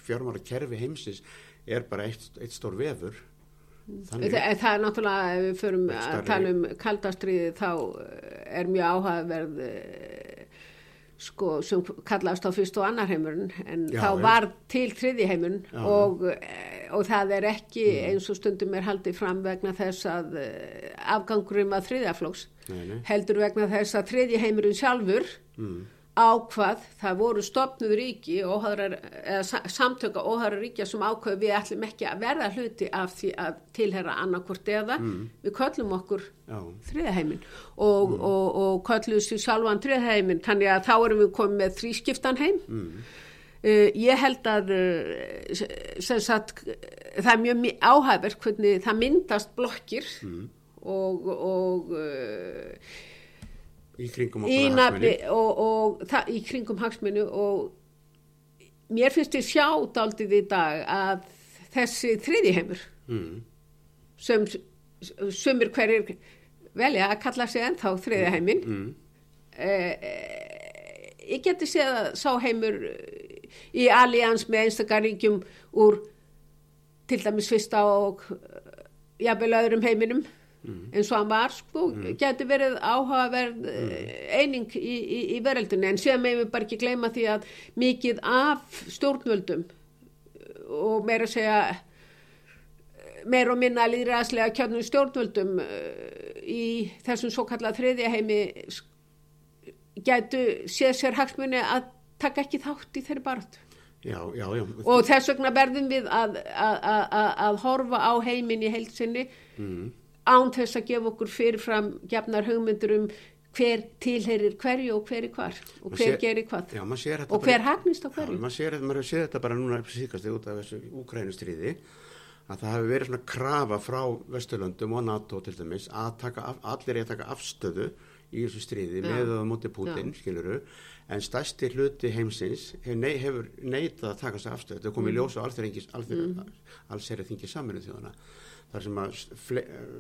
fjármála kerfi heimsins er bara eitt, eitt stór vefur. Þannig, það, það er náttúrulega ef við förum að tala um kaldastriði þá er mjög áhugaverð sko, sem kallast á fyrst og annar heimurinn en Já, þá var til þriði heimurinn og, eh, og það er ekki eins og stundum er haldið fram vegna þess að eh, afgangurum að þriðjaflóks Nei, nei. heldur vegna þess að þriði heimurinn sjálfur Mm. Ákvað, það voru stopnuð ríki óhæðrar, samtöka óhæðra ríkja sem ákvað við ætlum ekki að verða hluti af því að tilhera annarkvort eða. Við köllum okkur þriðaheimin og, og, og köllum sér sjálfan þriðaheimin þannig að þá erum við komið með þrískiptan heim. Uh, ég held að uh, sem sagt það er mjög áhæfvert hvernig það myndast blokkir og, og uh, Í kringum okkur nafni hagsmuni. og, og það, í kringum hagsminu og mér finnst ég sjá daldið í dag að þessi þriði heimur Mm. sem sumir hverjir velja að kalla sig ennþá þriði heiminn Mm. eh, ég geti séð að sá heimur eh, í allians með einstakar ríkjum úr til dæmis fyrsta og eh, jafnvel öðrum heiminum eins og hann var sko, geti verið áhugaverð mm. eining í, í, í veröldunni en séðan megum við bara ekki gleyma því að mikið af stjórnvöldum eh, og meira að segja meir og minna líðræðslega kjörnum stjórnvöldum í þessum svo kallað þriðja heimi gætu séð sér hagsmunni að taka ekki þátt í þeirri baráttu. Já, já, já. Og þess vegna verðum við að, að, að, að- að horfa á heiminn í heilsinni Mm. Án þess að gefa okkur fyrirfram gefnar hugmyndur um hver tilherir hverju og hver í hvar og hver sé- gerir hvað Já, sér þetta og hver hagnist á Já, hverju. maður sér, maður sér þetta bara núna síkast út af þessu úkrænustriði að það hefur verið svona krafa frá Vesturlöndum og NATO til dæmis að taka, af- allir er að taka afstöðu í þessu stríði Já. með og móti Putin, skiluru en stærsti hluti heimsins hefur, nei, hefur neitað að taka þessu afstöðu. Þetta komið í ljós á Mm. alls er að þingi saminu þjóðana þar sem að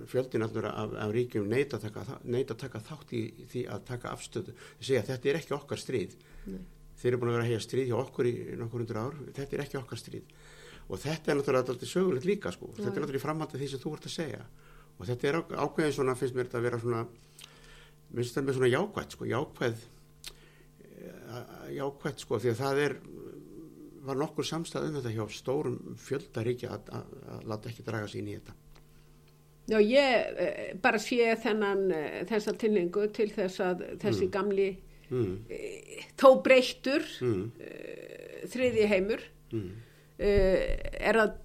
fjöldin af, af ríkjum neita að neita að taka þátt í því að taka afstöðu. Segja þetta er ekki okkar stríð. Þeir eru búin að vera að hega stríð hjá okkur í nokkur hundur ár, þetta er ekki okkar stríð og þetta er náttúrulega alltaf sögulegt líka sko. þetta er náttúrulega í framhaldið því sem þú ert að segja. Og þetta er á- ákveðin svona finnst mér þetta að vera svona minnst þetta með svona jákvætt sko, jákvæð eh, jákvætt sko, því að það er var nokkur samstæð um þetta hjá stórum fjöldaríkja að, að, að láta ekki draga sér inn í þetta. Já, ég eh, bara sé þennan, eh, þessa tilningu til þess að þessi gamli mm, þó breyttur mm, þriði heimur. Mm, er að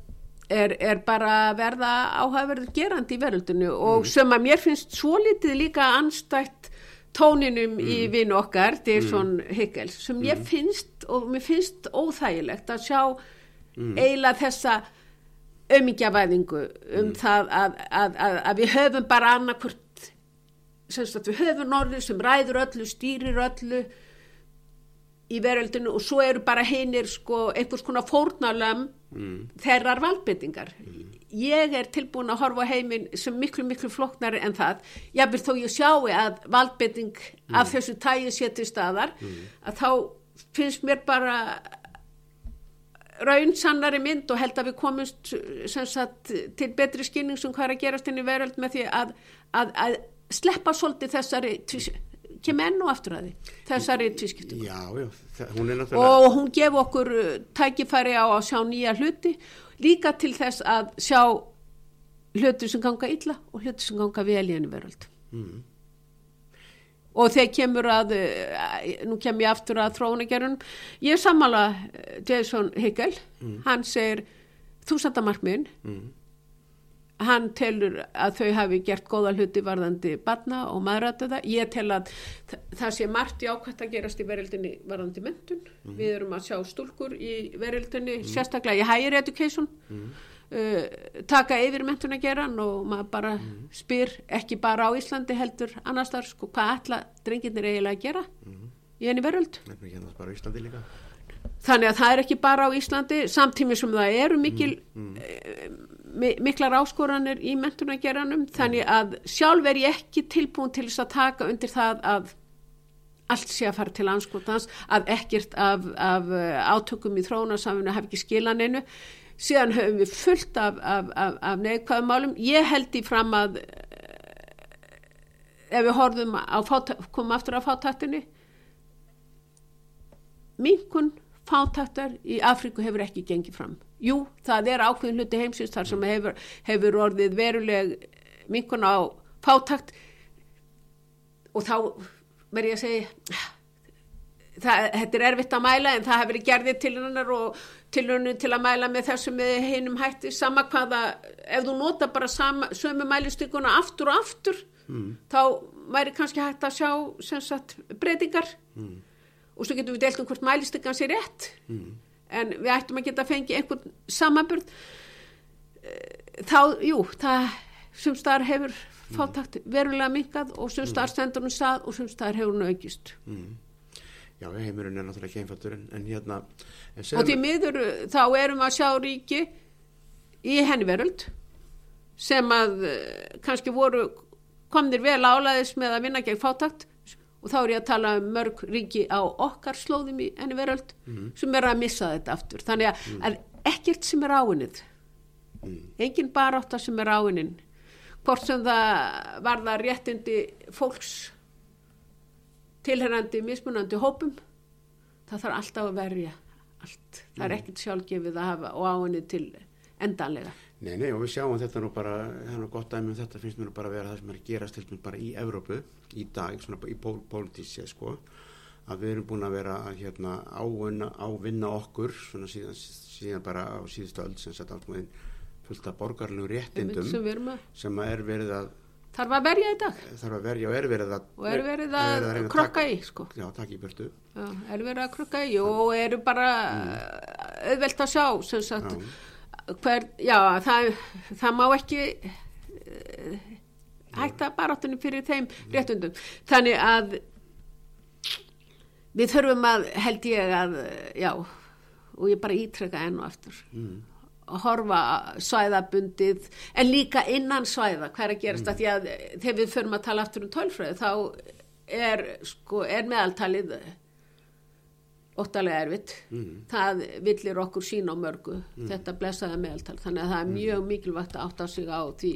Er, er bara að verða áhugaverður gerandi í veröldinu og sem að mér finnst svo litið líka anstætt tóninum í vinu okkar, Jason Higgles, sem ég finnst og mér finnst óþægilegt að sjá eiginlega þessa ömingjavæðingu um það að, að, að, að við höfum bara sagt við höfum norður sem ræður öllu, stýrir öllu í veröldinu og svo eru bara hinir sko einhvers konar fórnalömm þeirrar valdbyttingar. Ég er tilbúin að horfa heiminn sem miklu, miklu floknari en það. Jábel þó ég sjáu að valdbytting af þessu tæju sé til staðar, að þá finnst mér bara raun sannari mynd og held að við komumst sagt til betri skynning sem hvað er að gerast inn í veröld með því að, að, að sleppa svolítið þessari kem enn og aftur að því þessari náttúrulega og hún gef okkur uh, tækifæri á að sjá nýja hluti líka til þess að sjá hluti sem ganga illa og hluti sem ganga vel í henni veröld. Mm, og þegar kemur að uh, nú kem ég aftur að þróunagerun ég sammála uh, Jason Hickel hann segir þúsandamarkmiðin mm, hann telur að þau hafi gert góða hluti varðandi barna og maðurrættuða. Ég tel að þa- það sé margt jákvæmt að gerast í veröldinni varðandi mentun. Við erum að sjá stúlkur í veröldinni, sérstaklega í higher education, uh, taka yfir mentun að gera og maður bara spyr ekki bara á Íslandi heldur annars þar, sko, hvað ætla drengirnir eiginlega að gera í henni líka. Þannig að það er ekki bara á Íslandi, samtími sem það eru mikil, eh, mi- miklar áskoranir í mentunageranum, þannig að sjálf er ég ekki tilbúin til þess að taka undir það að allt sé að fara til anskotans, að ekkert af, af eh, átökum í þróunarsamfinu hafi ekki skilan einu. Síðan höfum við fullt af, af, af, af neikvæðum málum. Ég held í fram að eh, ef við horfum fáta- komum aftur á fátaktinni, minkun fátaktar í Afríku hefur ekki gengið fram. Jú, það er ákveðin hluti heimsins þar sem hefur, hefur orðið veruleg minkun á fátakt og þá verð ég að segja það, þetta er erfitt að mæla en það hefur verið gerðið til hennar og til hennar til að mæla með þessum með hinum hætti sama hvaða, ef þú nota bara sama, sömu mælistykuna aftur og aftur mm. þá væri kannski hægt að sjá breytingar mm. Og svo getum við delt um hvort mælistykan sé rétt. Mm. en við ættum að geta fengið einhvern samanburð. Þá, jú, það sumstaðar hefur fátakt verulega minkað og sumstaðar stendur hún stað og sumstaðar hefur hún aukist. Mm. Já, heimurinn er náttúrulega ekki einfaldur en, en hérna en og til miður þá erum að sjá ríki í henniveröld sem að eh, kannski voru komnir vel álæðis með að vinna gegn fátakt og þá er ég að tala um mörg ríki á okkar slóðum í henniveröld mm. sem er að missa þetta aftur þannig að, mm. að ekkert sem er áinnið mm. engin barátta sem er áinnin hvort sem það varða réttindi fólks tilherrandi mismunandi hópum það þarf alltaf að verja allt, það er mm. ekkert sjálfgefið að hafa og áinni til endanlega Nei, nei, og við sjáum þetta nú bara það er nú gott aðeins með þetta finnst mér nú bara að vera það sem er gerast til bara í Evrópu í dag, svona í pól, pólitísi sko, að við erum búin að vera hérna ávinna, ávinna okkur svona síðan, síðan bara á síðustu öll sem sett allt með fullt af borgarlegu réttindum sem, sem er verið að Þarf að verja í dag. Þarf að verja og er verið að... Og er verið að, er verið að krokka í, sko. Já, takk í börtu. Er verið að krokka í og eru bara mm. auðvelt að sjá, sem sagt, já. hver, já, það, það má ekki hætta baráttunum fyrir þeim réttundum. Þannig að við þurfum að, held ég að, já, og ég bara ítreka enn og aftur. Mm horfa svæðabundið en líka innan svæða hver að gerast mm. að því að þegar við förum að tala aftur um tölfræði þá er, sko, er meðaltalið óttalega erfitt mm. það villir okkur sína á mörgu mm. þetta blessaða meðaltal þannig að það er mm. mjög mikilvægt að átta sig á því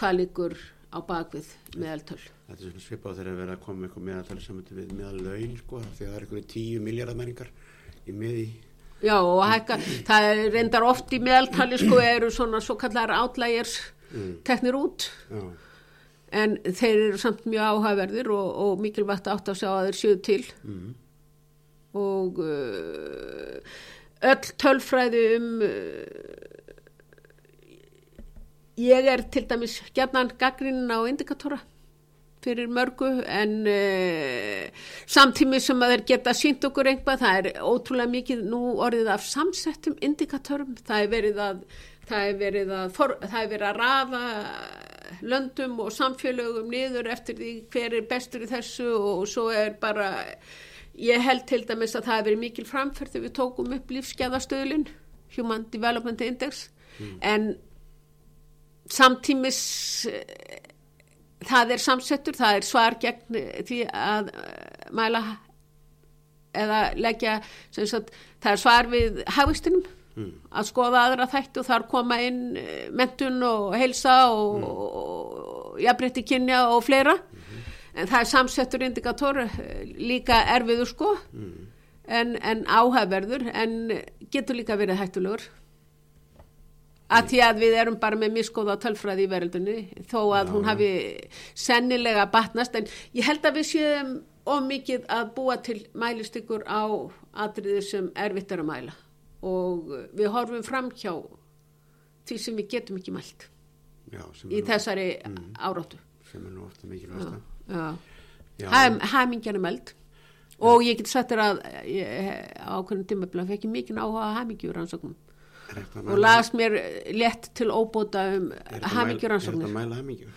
hvað líkur á bakvið meðaltal Þetta er svona svipað þegar við erum að koma eitthvað meðaltal sem við meðal laun sko því að það er eitthvað tíu miljardamenningar í miði Já og hækka, það er reyndar oft í meðaltali sko eru svona svo kallar átlægers mm. teknir út Já. en þeir eru samt mjög áhæverðir og, og mikilvægt átt að sjá að þeir séu til mm. og uh, öll tölfræði um ég er til dæmis gerðan gaggrinn á indikatora fyrir mörgu en uh, samtími sem að þeir geta sínt okkur einhvað, það er ótrúlega mikið nú orðið af samsettum indikatörum, það er verið að það er verið að, for, er verið að rafa löndum og samfélögum niður eftir því hver er bestur í þessu og svo er bara ég held til dæmis að það er verið mikil framferð þegar við tókum upp lífskeðastöðlin Human Development Index mm. en samtímis það er samsettur, það er svar gegn því að uh, mæla eða leggja sagt, það er svar við hafistinum mm. að skoða aðra þættu og þar koma inn mentun og heilsa og, mm. og jafnbreytti kynja og fleira mm -hmm. en það er samsettur indikator líka erfiður sko mm. en, en áhæfverður en getur líka verið hættulegur að því að við erum bara með miskóða tölfræði í verðundunni þó að Já, hún hafi sennilega batnast. En ég held að við séum ómikið að búa til mælistykkur á atriðir sem er að mæla. Og við horfum fram hjá því sem við getum ekki mælt Já, í þessari mm, áráttu sem er nú ofta mikilvægast Hæmingjan er mælt og ég get sagt þér að ákveðin tímabla fekk ég mikið áhuga að hæmingjur ansóknum og las mér létt til óbóta um hamingjuransóknir. Er þetta mæla hamingju?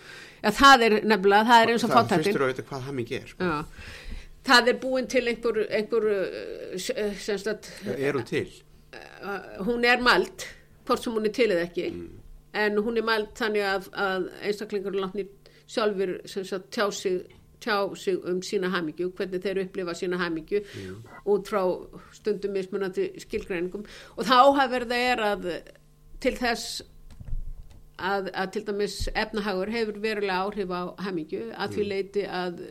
Já, það er nefnilega, það er eins og fátættin. Það fyrstur að vita hvað hamingju er. Sko. Það er búin til einhver, einhver uh, semst að... Er hún til? Uh, hún er mælt, hvort sem hún er til eða ekki, mm. en hún er mælt þannig að, að einstaklingur látni sjálfur semst að tjá sig tjá sig um sína hamingju, hvernig þeir upplifa sína hamingju mm. út frá stundum mismunandi skilgreiningum og þá hafður það er að til þess að, að til dæmis efnahagur hefur verulega áhrif á hamingju að mm. því leiti að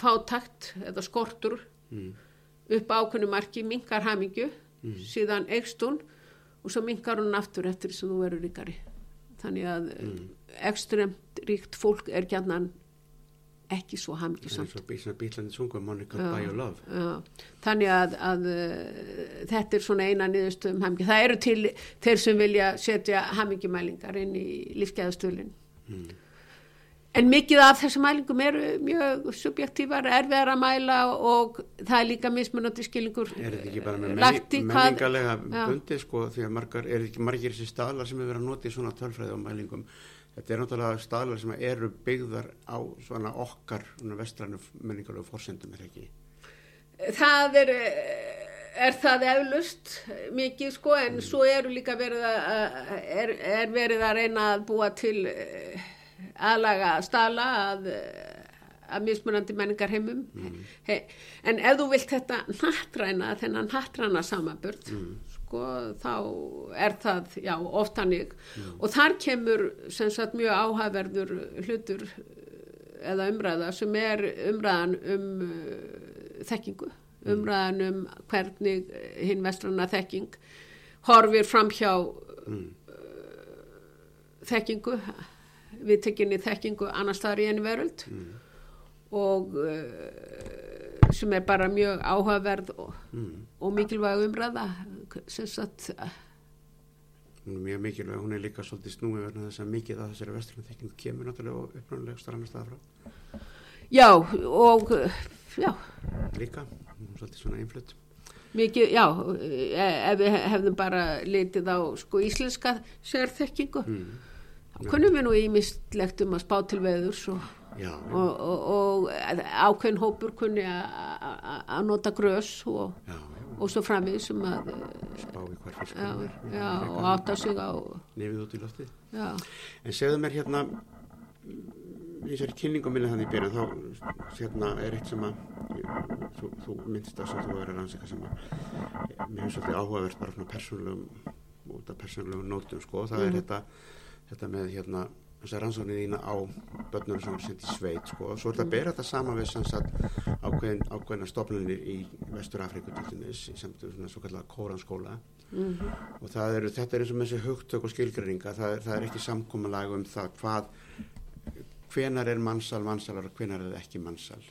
fátakt eða skortur mm. upp ákveðnu marki, minkar hamingju, síðan eikst hún og svo minkar hún aftur eftir sem þú verður ríkari. Þannig að mm. ekstremt ríkt fólk er gætnan ekki svo er. Já, þannig að, að uh, þetta er svona eina niðurstöðum hamingju. Það eru til þeir sem vilja setja hamingjumælingar inn í lífsgæðastölinn. En mikið af þessum mælingum eru mjög subjektívar, erfiðar að mæla og það er líka mismunandi skilningur Er þetta ekki bara með í menning, menningalega Já. bundið sko því að margar, er ekki margir þessi staðlar sem hefur verið að nota í svona tölfræði og mælingum þetta er náttúrulega staðlar sem eru byggðar á svona okkar svona vestrænu menningalegu forsendum er ekki? Það er, er það eflust mikið sko en svo eru líka verið að, er, er verið að reyna að búa til eh, aðlaga stala að, að mismunandi menningar heimum. He, en ef þú vilt þetta nattræna, þennan nattræna samanbörd, sko, þá er það, já, oft hannig. Og þar kemur sem sagt mjög áhaverður hlutur eða umræða sem er umræðan um uh, þekkingu, umræðan um hvernig hinn vestrana þekking horfir fram hjá uh, þekkingu, við tekinni þekkingu annars staðar í enni veröld. Og uh, sem er bara mjög áhugaverð og, og mikilvæg umræða sem sagt hún er mjög mikilvæg, hún er líka svolítið snúið verðan þess að mikið af þessari vestrænu þekkingu kemur náttúrulega uppnáðulega strannar staða frá. Já og já. Líka, svolítið svona einflutt. Mikið, já, e- ef við hefðum bara litið á sko íslenska sérþekkingu, þá kunnum við nú ímislegt um að spá til veðurs og, já, og, og, og ákveðin hópur kunni að nota grös og, já, já, og svo framvið sem að, spá í hvar já, fiskur er já, og átta sig á, nefið út í loftið. Já, En segðu mér hérna í þessari kynningum minni þannig í byrjun þá hérna er eitt sem að þú, þú myndist sem þú verður að rannsaka sem að mér finnst svolítið áhugavert bara svona persónulegum út af persónulegum nótum sko. Það er þetta, þetta með hérna þessar rannsóknir þína á börnum sem er sendt í sveit sko. Og svo er þetta að bera þetta saman við sem sagt ákveðin, ákveðina stopnunir í Vestur Afriku til dæmis sem er svona svo kallega kóranskóla mm -hmm. og er, þetta er eins og með þessi hugtök og skilgreininga, það, það er ekki samkómalag um það hvað hvenar er mannsal, mannsalar og hvenar er ekki mannsal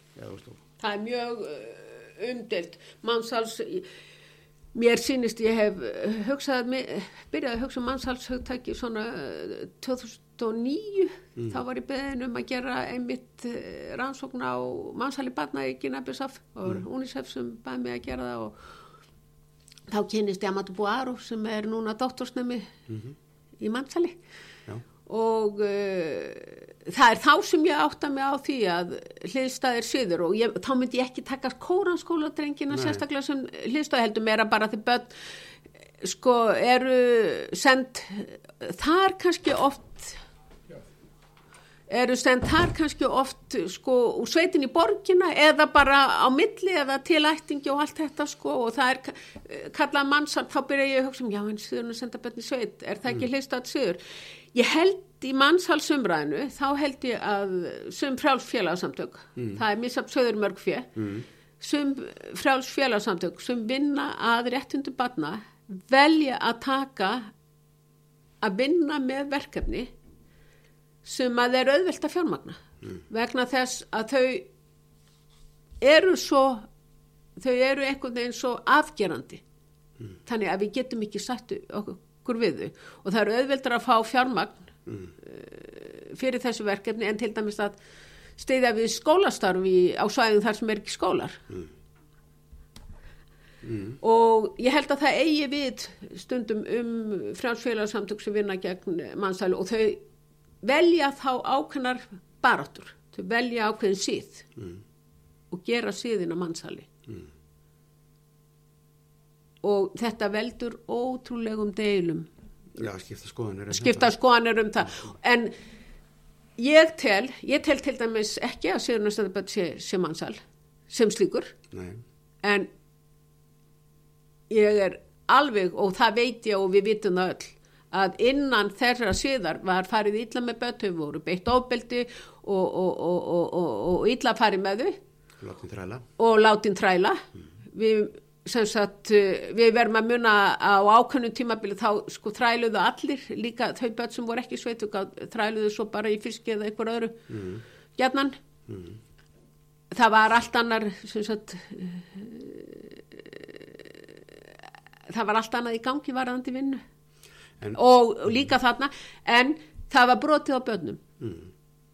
Það er mjög uh, umdelt mannsals mér sínist ég hef uh, hugsað, byrjaði að hugsa um mannsalshugtæki svona uh, 2009 Mm. Þá var ég beðin um að gera einmitt eh, rannsókn á mannsæli barna í Ginabisaf og mm. UNICEF sem bæði mig að gera það og þá kynist ég Amato Buaro sem er núna dóttorsnemi mm -hmm. í mannsæli og uh, það er þá sem ég átta mig á því að hliðstæðir syður og ég, þá myndi ég ekki taka kóranskóladrengina sérstaklega sem hliðstæði heldur meira bara því börn eh, sko eru send þar kannski oft eru send þar kannski oft sko úr sveitin í borgina eða bara á milli eða til ættingi og allt þetta sko og það er eh, kallað mannsal, þá byrja ég að hugsa um já en síður að senda börn í sveit, er það ekki mm. hliðstætt síður? Ég held í mannshalsumræðinu, þá held ég að sum frjáls félagsamtök, það er misaf söður mörg fjö, sum frjáls félagsamtök sem vinna að réttundu barna velja að taka að vinna með verkefni sem að er auðvelt að fjármagna. Vegna þess að þau eru svo þau eru einhvern veginn svo afgerandi. Þannig að við getum ekki satt okkur við þau. Og það eru auðveldar að fá fjármagn mm. fyrir þessu verkefni en til dæmis að steyðja við skólastarfi á svæðum þar sem er ekki skólar. Og ég held að það eigi við stundum um fransfélagsamtök sem vinna gegn mannsælu og þau velja þá ákveðnar baráttur, þau velja ákveðin síð og gera síðin á mannsæli og þetta veldur ótrúlegum deilum. Já skipta skoðanir um skipta skoðanir um það. En ég tel, ég tel til dæmis ekki að síðunarstæðaböld sé, sé mannsal sem slíkur. Þetta. Nei, en ég er alveg og það veit ég og við vitum það öll að innan þeirra síðar var farið illa með þau voru beitt ofbeldi og, og, og, og, og, og illa farið með þau. Látum þræla. Og látin træla við sem sagt, við verðum að muna á ákveðnum tímabili þá sko þræluðu allir, líka þau börn sem voru ekki sveitu, þræluðu svo bara í fiski eða einhver öðru mm. gjarnan. Það var allt annar sem sagt það var allt annað í gangi varðandi vinnu En- og, og líka þarna. En það var brotið á börnum. Mm.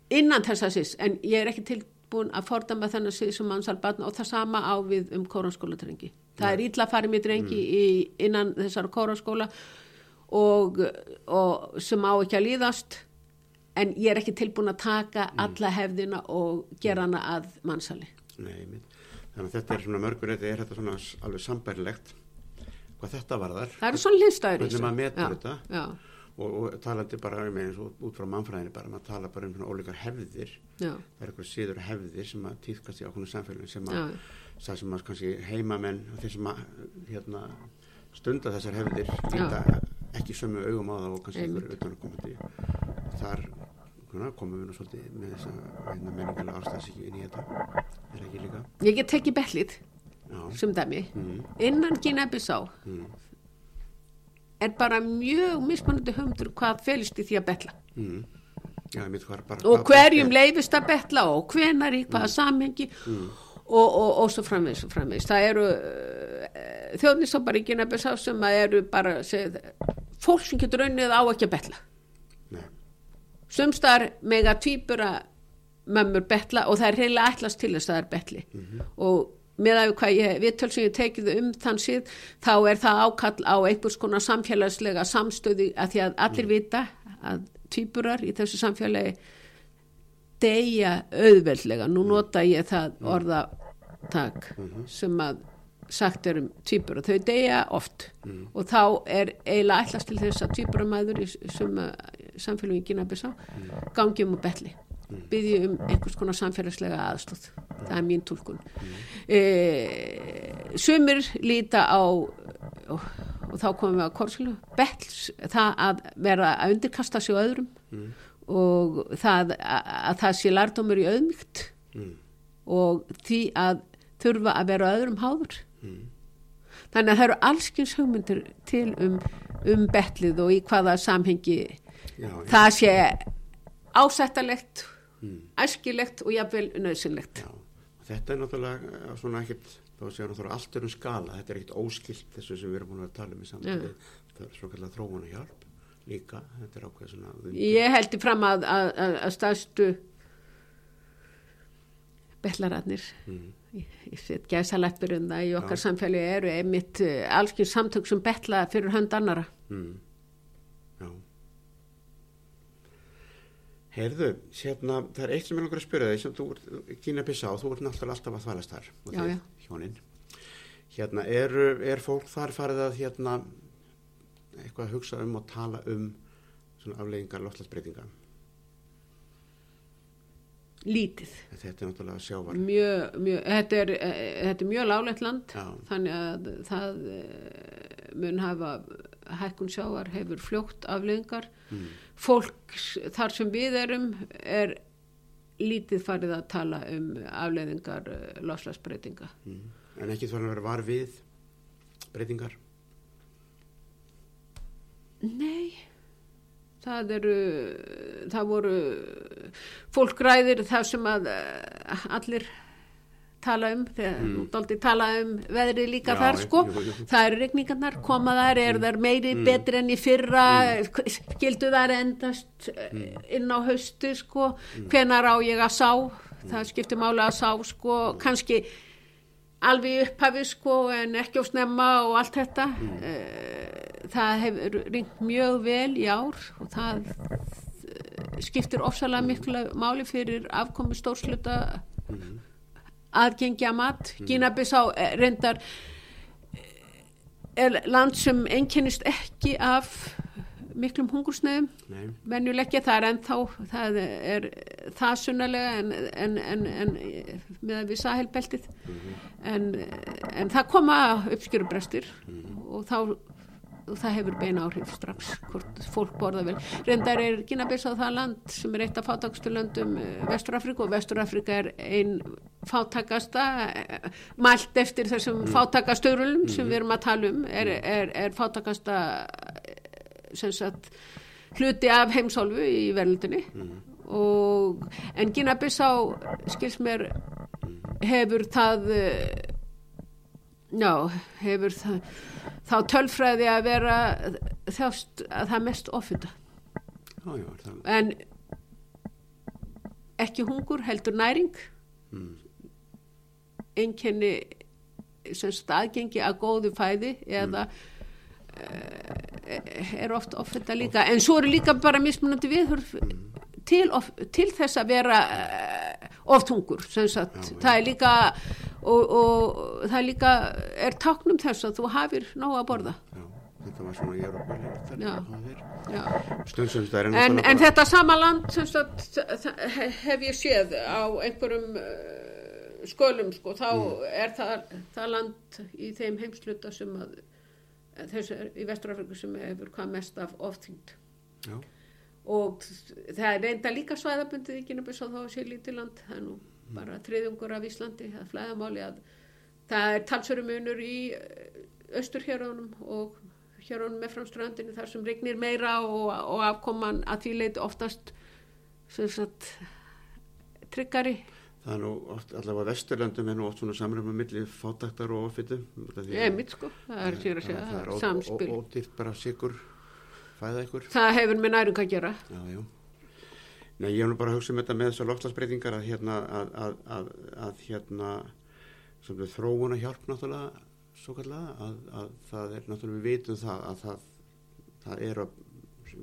innan þess að sís en ég er ekki tilbúin að fordama þennan sís sem mannsal barn og það sama á við um kóranskóladrengi það er illa farið með drengi í, innan þessara kóranskóla og, og sem á ekki að líðast. En ég er ekki tilbúin að taka alla hefðina og gera hana að mannsali Nei, þannig að þetta er svona mörgur þetta er þetta svona alveg sambærilegt hvað þetta varðar. Það eru svona hlýstæður Hvernig maður metur þetta? já, og, og talandi bara um eins og út frá mannfræðinni bara maður tala bara um svona ólíkar hefðir. Já, það er eitthvað síður hefðir sem að týðkast í ákveðinu samfélagin sem já, að það sem að kannski heimamenn og þeir sem að hérna, stunda þessar hefðir líta ekki sömu augum á það og kannski ykkur utan að koma til þar komum við nú svolítið með þessa hérna, menningarlega ástæðsíkju inn í þetta. Er ekki líka? Ég get tekið bellið já, sem dæmi. Mm, innan Gínabissá mm, er bara mjög mismunandi höfndur hvað felist í því að betla. Mm. var bara og hverjum leifist að betla og hvenar í hvaða samhengi og, og, og svo framvegis og framvegis. Það eru uh, þjóðnistópar í Gínabissá sem að eru bara segið, fólk sem getur raunnið á ekki að betla. Sumstar mega tvíbura mömmur betla og það er reynilega ætlast til þess að það er betli og með að hvað ég, viðtöl sem ég tekið um þann síð, þá er það ákall á einhvers konar samfélagslega samstöði að því að allir vita að tvíburar í þessu samfélagi deyja auðveldlega, nú nota ég það orðatak sem að sagt er um tvíbura, þau deyja oft og þá er eiginlega ætlast til þess að tvíburamæður í suma samfélagin Gínabissá gangi um og betli byggði um einhvers konar samfélagslega aðstóð það er mín tólkun e, sumir líta á og, og þá komum við að korsilu betls, það að vera að undirkasta sig öðrum og það að, að það sé lærdómur í auðmygt mm, og því að þurfa að vera öðrum háður. Þannig að það eru allskins hugmyndir til um, um betlið og í hvaða samhengi já, já, það sé ásættalegt Mm. æskilegt og jafnvel nöðsynlegt já. Og þetta er náttúrulega eh, svona ekkit þá séu náttúrulega allt um skala. Þetta er ekkit óskilt þessu sem við erum búin að tala um í samtalið þetta er svona þróun og hjálp líka, þetta er ákveð svona undir- ég heldur fram að, að, að, að staðstu betlararnir mm, ég set gæsaleppur um það í okkar samfélagi eru einmitt uh, allskins samtök sem betla fyrir hönd annara mm, Heyrðu, hérna, það er eitt sem ég langar að spyrja þig sem þú ert kýna pissa á, þú ert náttúrulega alltaf að þvælast þar. Og Já, þið, já. hjónin. Hérna, er, er fólk þar farið að hérna, eitthvað að hugsa um og tala um svona afleggingar loftlagsbreytinga lítið. Þetta er náttúrulega sjávar. Mjög, mjög, þetta, er, eh, þetta er mjög lálegt land. Já. þannig að það eh, mun hafa hækkun sjávar hefur fljótt afleðingar mm. fólk þar sem við erum er lítið farið að tala um afleðingar loslasbreytinga Mm. en ekki þarf að vera var við breytingar Nei, það eru, það voru, fólk ræðir það sem að eh, allir tala um, Mm. mm. tala um veðrið líka Já, þar sko, jú, jú. það eru regningarnar, koma þar, eru þar meiri betri enn í fyrra, skildu þar endast mm. inn á haustu sko, hvenar á ég að sá, það skiptir máli að sá sko, kannski alveg upphafi sko en ekki á snemma og allt þetta. Mm. það hefur ringt mjög vel í ár og það eh, skiptir ofsalega miklu máli fyrir afkomi stórsluta aðgengja mat. Gínabissá eh, reyndar eh, er land sem einkennist ekki af miklum hungursnöðum ekki, það er ennþá það er það sunnalega en, en, en, en með að við sahelbeltið. En, en það koma uppskjörubrestir og þá og það hefur beina áhrif strax hvort fólk borða vel. Reyndar er Gínabissa það land sem er eitt af fátakstu löndum Vesturafrika og Vesturafrika er ein fátakasta eh, mælt eftir þessum mm. fátakastörulum sem við erum að tala um er, er, er fátakasta eh, sem sagt hluti af heimsálfu í verðlundinni og en Gina-Bissá skils mér hefur það eh, já, hefur það þá tölfræði að vera þjást að það mest ofita Já, já, það, en ekki hungur heldur næring. Mm, einkenni sem staðgengi að góðu fæði eða uh, er oft ofita líka. En svo eru líka bara mismunandi viðhörf til, of, til þess að vera uh, oft hungur sem sagt, já. það er líka og, og það líka er táknum þess að þú hafir nóg að borða. Já, þetta var svona ég er okkur Já. Já. stundum það er En, en bara- þetta sama land sem sagt, hef ég séð á einhverjum uh, skölum sko, þá er það, það land í þeim heimsluta sem að þessu í Vesturafriku sem hefur hvað mest af ofþyngd. Já, og það er reynda líka svæðabundið í Gínabis og þá sé lítið land það er nú bara þriðjungur af Íslandi er flæðamáli að það er talsveru munur í austurhjörðunum og hjörðunum með framströndinu þar sem rignir meira og, og afkoman að því leiti oftast sagt tryggari. Það er nú oft, allavega vesturlöndum er nú oft svona samræma milli fátaktar og er mitt sko, það er sér að segja það er samspil, ó- ódýrt bara sigur fæða ykkur. Það hefur með næring að gera. Já, já Nei, ég hef nú bara að hugsa um þetta með þessar loftslagsbreytingar að hérna að, að, að, að hérna sem við þróuna hjálp náttúrulega svo kallega að, að það er náttúrulega við vitum það að það, það er að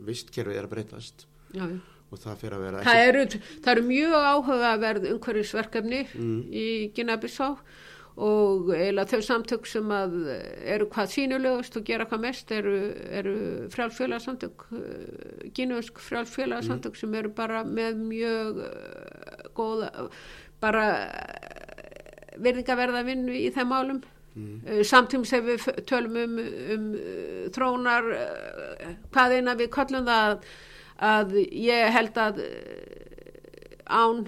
vistkerfið er að breytast já, já. og það fyrir að vera Það eru, það eru mjög áhugaverð umhverfisverkefni Mm. í Gina-Bissá og eiginlega þau samtök sem að eru hvað sínulegust og gera hvað mest eru, eru frjálfélagsamtök, gínuðsk frjálfélagsamtök sem eru bara með mjög uh, góða, bara virðingaverða vinnu í þeim málum. Mm. Samtíms ef við tölum um, um uh, þróunar, uh, hvað eina við kollum það að, ég held að án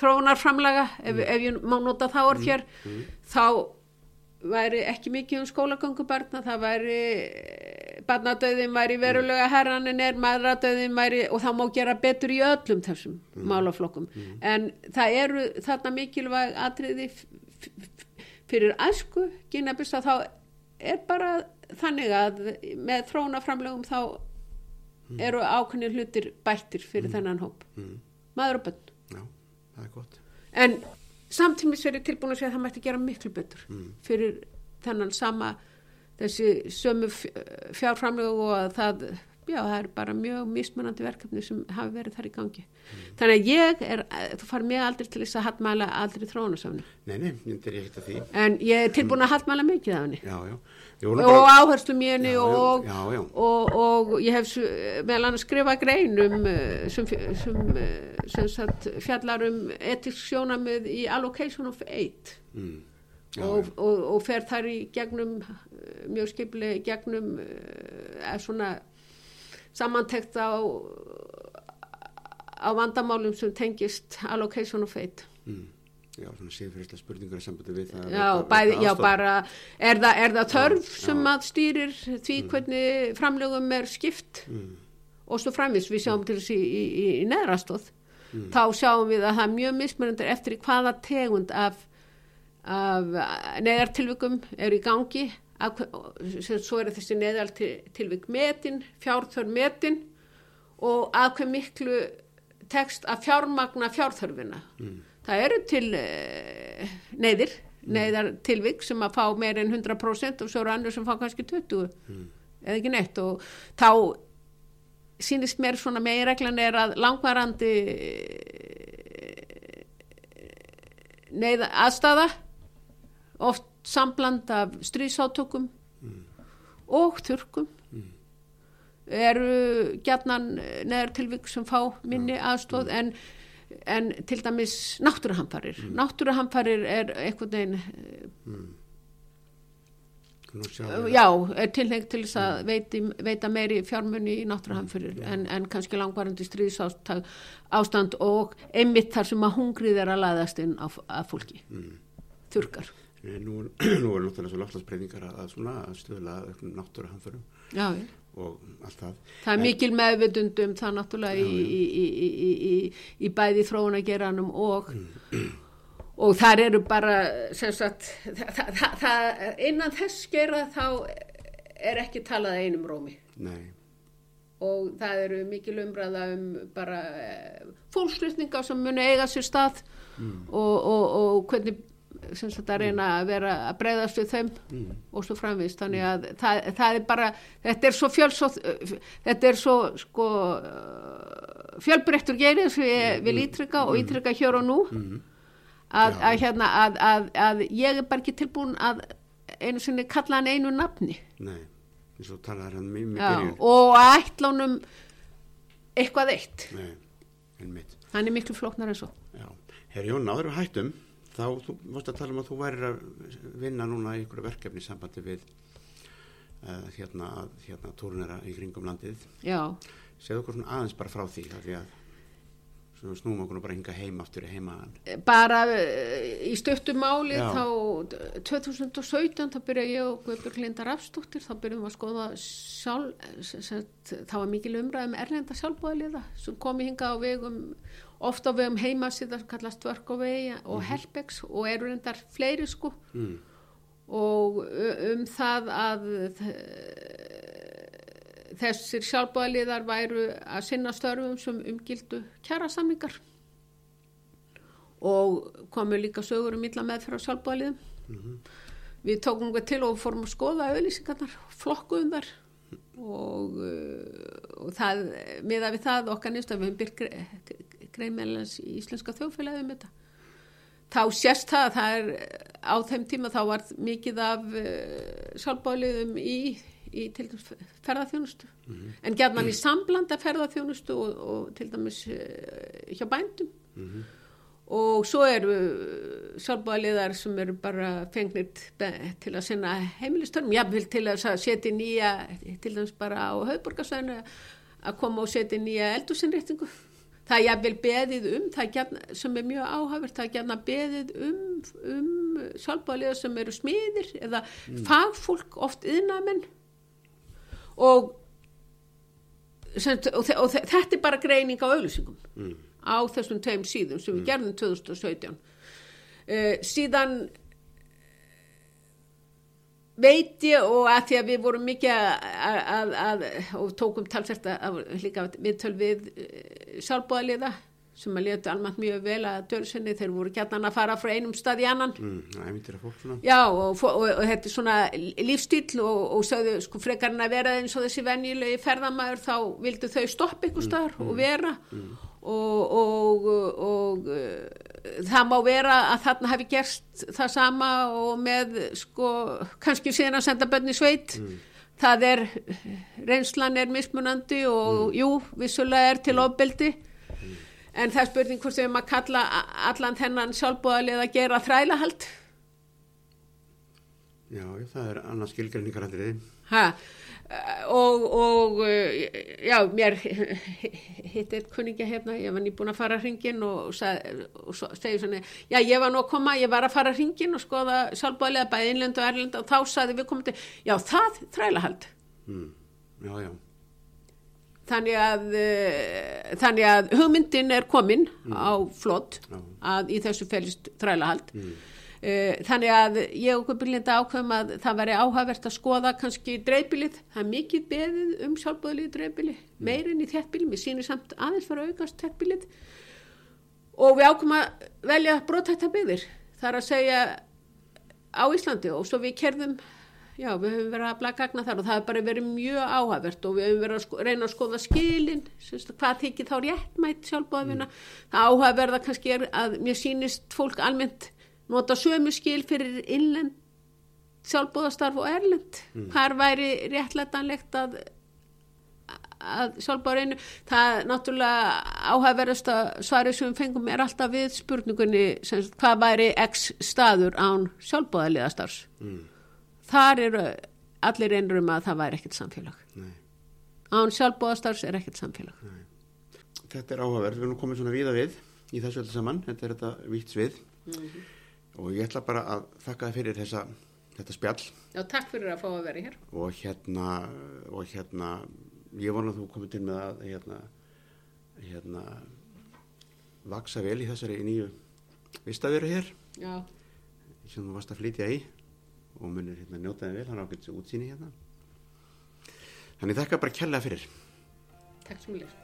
þróunarframlaga, ef, ef ég má nota það orð hér, þá væri ekki mikið um skólagöngu barna, það væri barnadauðin væri verulega herranin er maðuradauðin væri og það má gera betur í öllum þessum málaflokkum. En það eru þarna mikilvæg atriði fyrir æsku Gínabissa þá er bara þannig að með þróunarframlegum þá eru ákveðnir hlutir bættir fyrir þennan hóp. Mm. maður og bönn það er gott en samtímis er ég tilbúin að segja að það mætti gera miklu betur Mm. fyrir þennan sama þessi sömu fjárframlegu og að það já, það er bara mjög mismunandi verkefni sem hafi verið þar í gangi. Þannig að ég er, þú far mig aldrei til þess að hattmæla aldrei þróunasafni Nei, nei, myndir ég ekkert að því. En ég er tilbúin að hattmæla mikið af henni. Já, já. Nú og bara- áherslum í henni og, já. Og, og ég hef meðal annars skrifað grein um eh, sem, sem, eh, sem sagt, fjallar um etisk sjónamið í allocation of aid mm. Já, og, og, og fer þar í gegnum eh, mjög skipli gegnum eh, er svona samantekt á á vandamálum sem tengist allocation of aid Mm. Já, svona síðfyrirsta spurningur í sambandi við það að Já, bæði, já bara er það, er það þörf Já, sem já. að stýrir því hvernig framlögum er skipt Mm. og svo framvis við sjáum til þessi í, í, í neðrastóð Mm. þá sjáum við að það er mjög mismunandi eftir hvaða tegund af, af neðartilvikum er í gangi hve- sem svo er þessi neðartilvik metin, fjárþörf metin og að hver miklu tekst að fjármagna fjárþörfina Mm. það eru til uh, neyðir neyðar tilvik sem að fá meir en 100% og svo eru annir sem fá kannski 20 Mm. eða ekki neitt og þá sýnist mér svona meginreglan er að langvarandi neyða aðstæða oft sambland af stríðsátökum og þurkum eru gjarnan neðar tilvík sem fá minni aðstóð en, en til dæmis náttúruhamfarir. Náttúruhamfarir er einhvern veginn Uh, við. já, er tilhengt til þess að veiti, veita meiri fjármunni í náttúruhamfyrir en, en kannski langvarandi stríðsástand ástand og einmitt þar sem að hungrið er að laðast inn af, af fólki. Þurkar Nei, Nú, nú er náttúrulega svo loftlagsbreytingar að, að að stöðla auknum náttúruhamförum já, já. og allt það. það er mikil meðvitund um það náttúrulega í, í, í, í, í, í bæði þróunageranum og og þar eru bara sem sagt það, það, það, innan þess gera þá er ekki talað að einum rómi. Nei, og það eru mikil umræða um bara fólksflutninga sem muni eiga sér stað og, og, og hvernig sagt að reyna að vera að breyðast við þeim og svo framvist þannig að það, það er bara þetta er svo fjölsóð þetta er svo sko fjölbreyttur geiri sem ég vil ítrykka og ítrykka hér og nú. Að, að hérna að, að, að ég er bara ekki tilbúin að einu sinni kalla hann einu nafni. Nei, eins og talaði hann mjög byrjun. og að ætlunum eitthvað eitt. Nei, einmitt. hann er miklu flóknar en svo. Já, herri Jón, áður við hættum, þá þú vorst að tala um að þú værir að vinna núna í ykkur verkefni í sambandi við uh, hérna, hérna tórnera í kringum landið. já, Segðu okkur svona aðeins bara frá því, því að snúum okkur nú bara hinga heim aftur í heimaðan. bara eh, í stöttu máli Já. þá 2017 þá byrja ég og Guðbjörg Linda Rafstóttir þá byrjum við að skoða sjálf þá var mikil umræð um erlenda sjálfbóðaliða sem komi hinga á vegum oft á vegum heimasíðar kallast Away og Helpex og eru reyndar fleiri sko. Mm. og um það að þessir sjálfbóðaliðar væru að sinna störfum sem umgildu kjærasamningar og komu líka sögur um illa meðferð á sjálfbóðaliðum við tókum við til og fórum að skoða auðlýsingarnar, flokkuðum þar og, uh, og það, miða við það okkar nýst að við höfum byrkt greinmeðlans í Íslenska þjóðfélagi um þetta. Þá sést það að það er á þeim tíma þá var mikið af uh, sjálfbáliðum í, í til dæmis ferðarþjónustu en gerðan í samblanda ferðarþjónustu og, og til dæmis uh, hjá bændum. Og svo eru sjálfbáliðar sem eru bara fengnir be- til að sinna heimilistörnum, jáfnvel til að setja nýja, til dæmis bara á höfburgarsvæðinu að koma og setja nýja eldursinnréttingu það er jafnvel beðið um er gjarna, sem er mjög áhafur það er gætna beðið um, um sjálfbáliðar sem eru smiðir eða fagfólk oft yðnamenn og, og, og þe- þetta er bara greining á auglýsingum Mm. á þessum tveim síðum sem við gerðum 2017 uh, síðan veit ég og að því að við vorum mikið að, að, að og tókum talsvært að líka viðtöl við uh, sjálfbóðaliða sem að letu almennt mjög vel að dörsinni þeir voru gætnan að fara frá einum stað í annan. Mm. Já, og, fó- og, og þetta er svona lífstíl og, og sagðu, sko, frekar en að vera eins og þessi venjulegi ferðamæður þá vildu þau stoppa ykkur staðar og vera. og, og, og uh, það má vera að þarna hafi gerst það sama og með, sko, kannski síðan að senda bönni sveit. Það er, reynslan er mismunandi og jú, vissulega er til ofbeldi. En það spurning hvort erum að kalla allan þennan sjálfbúðalið að gera þrælahald. Já, það er annars skilgreiningar aldrei. Ha, og, og eh, já, mér hitt eitt kunningja hérna, ég var nýbúin að fara hringin og, sag, og svo- segi svona, já, ég var nú að koma, ég var að fara hringin og skoða sjálfbúðlega bæði innlend og erlend og þá sagði við komandi, já, það þrælahald. Mm. Já, já. Þannig að, uh, þannig að hugmyndin er komin á flott að í þessu fælist þrælahald. Mm. Uh, þannig að ég og Guðbyrlinda ákveðum að það væri áhævert að skoða kannski dreifbilið. Það er mikið beðið um sjálfbúðlið dreifbilið, meirinn í þéttbilið, mér sýnir samt aðeins að aukast þéttbilið og við ákveðum að velja brotættar byggðir. Það er að segja á Íslandi og svo við kerðum já, við höfum verið að blaga gagna þar og það hefur bara verið mjög áhævert og við höfum verið að sko, reyna að skoða skilin hvað þykir þá réttmætt sjálfbóðafina það áhæverða kannski er að mér sýnist fólk almennt nota sömu skil fyrir innlend sjálfbóðastarf og erlend. Hvar væri réttlætanlegt að að sjálfbáreinu, það náttúrulega áhæfverðast að svarið sem fengum er alltaf við spurningunni sem, hvað væri x staður án sjálfbáðaliðastars Mm. þar eru allir einur um að það væri ekkert samfélag. Nei. án sjálfbóðastars er ekkert samfélag. Þetta er áhugaverð, við erum komið svona víða við í þessu öllu saman, þetta er þetta vítt svið og ég ætla bara að þakka þið fyrir þessa, þetta spjall. Já, takk fyrir að fá að vera hér. Og hérna, og hérna ég vona að þú komið til með að hérna, hérna vaksa vel í þessari nýju vistaveru hér. Já, sem þú varst að flytja í og munir hérna njótaði vel, hann ákveðs útsýni hérna. Þannig þakka bara kærlega fyrir. Takk sem lefst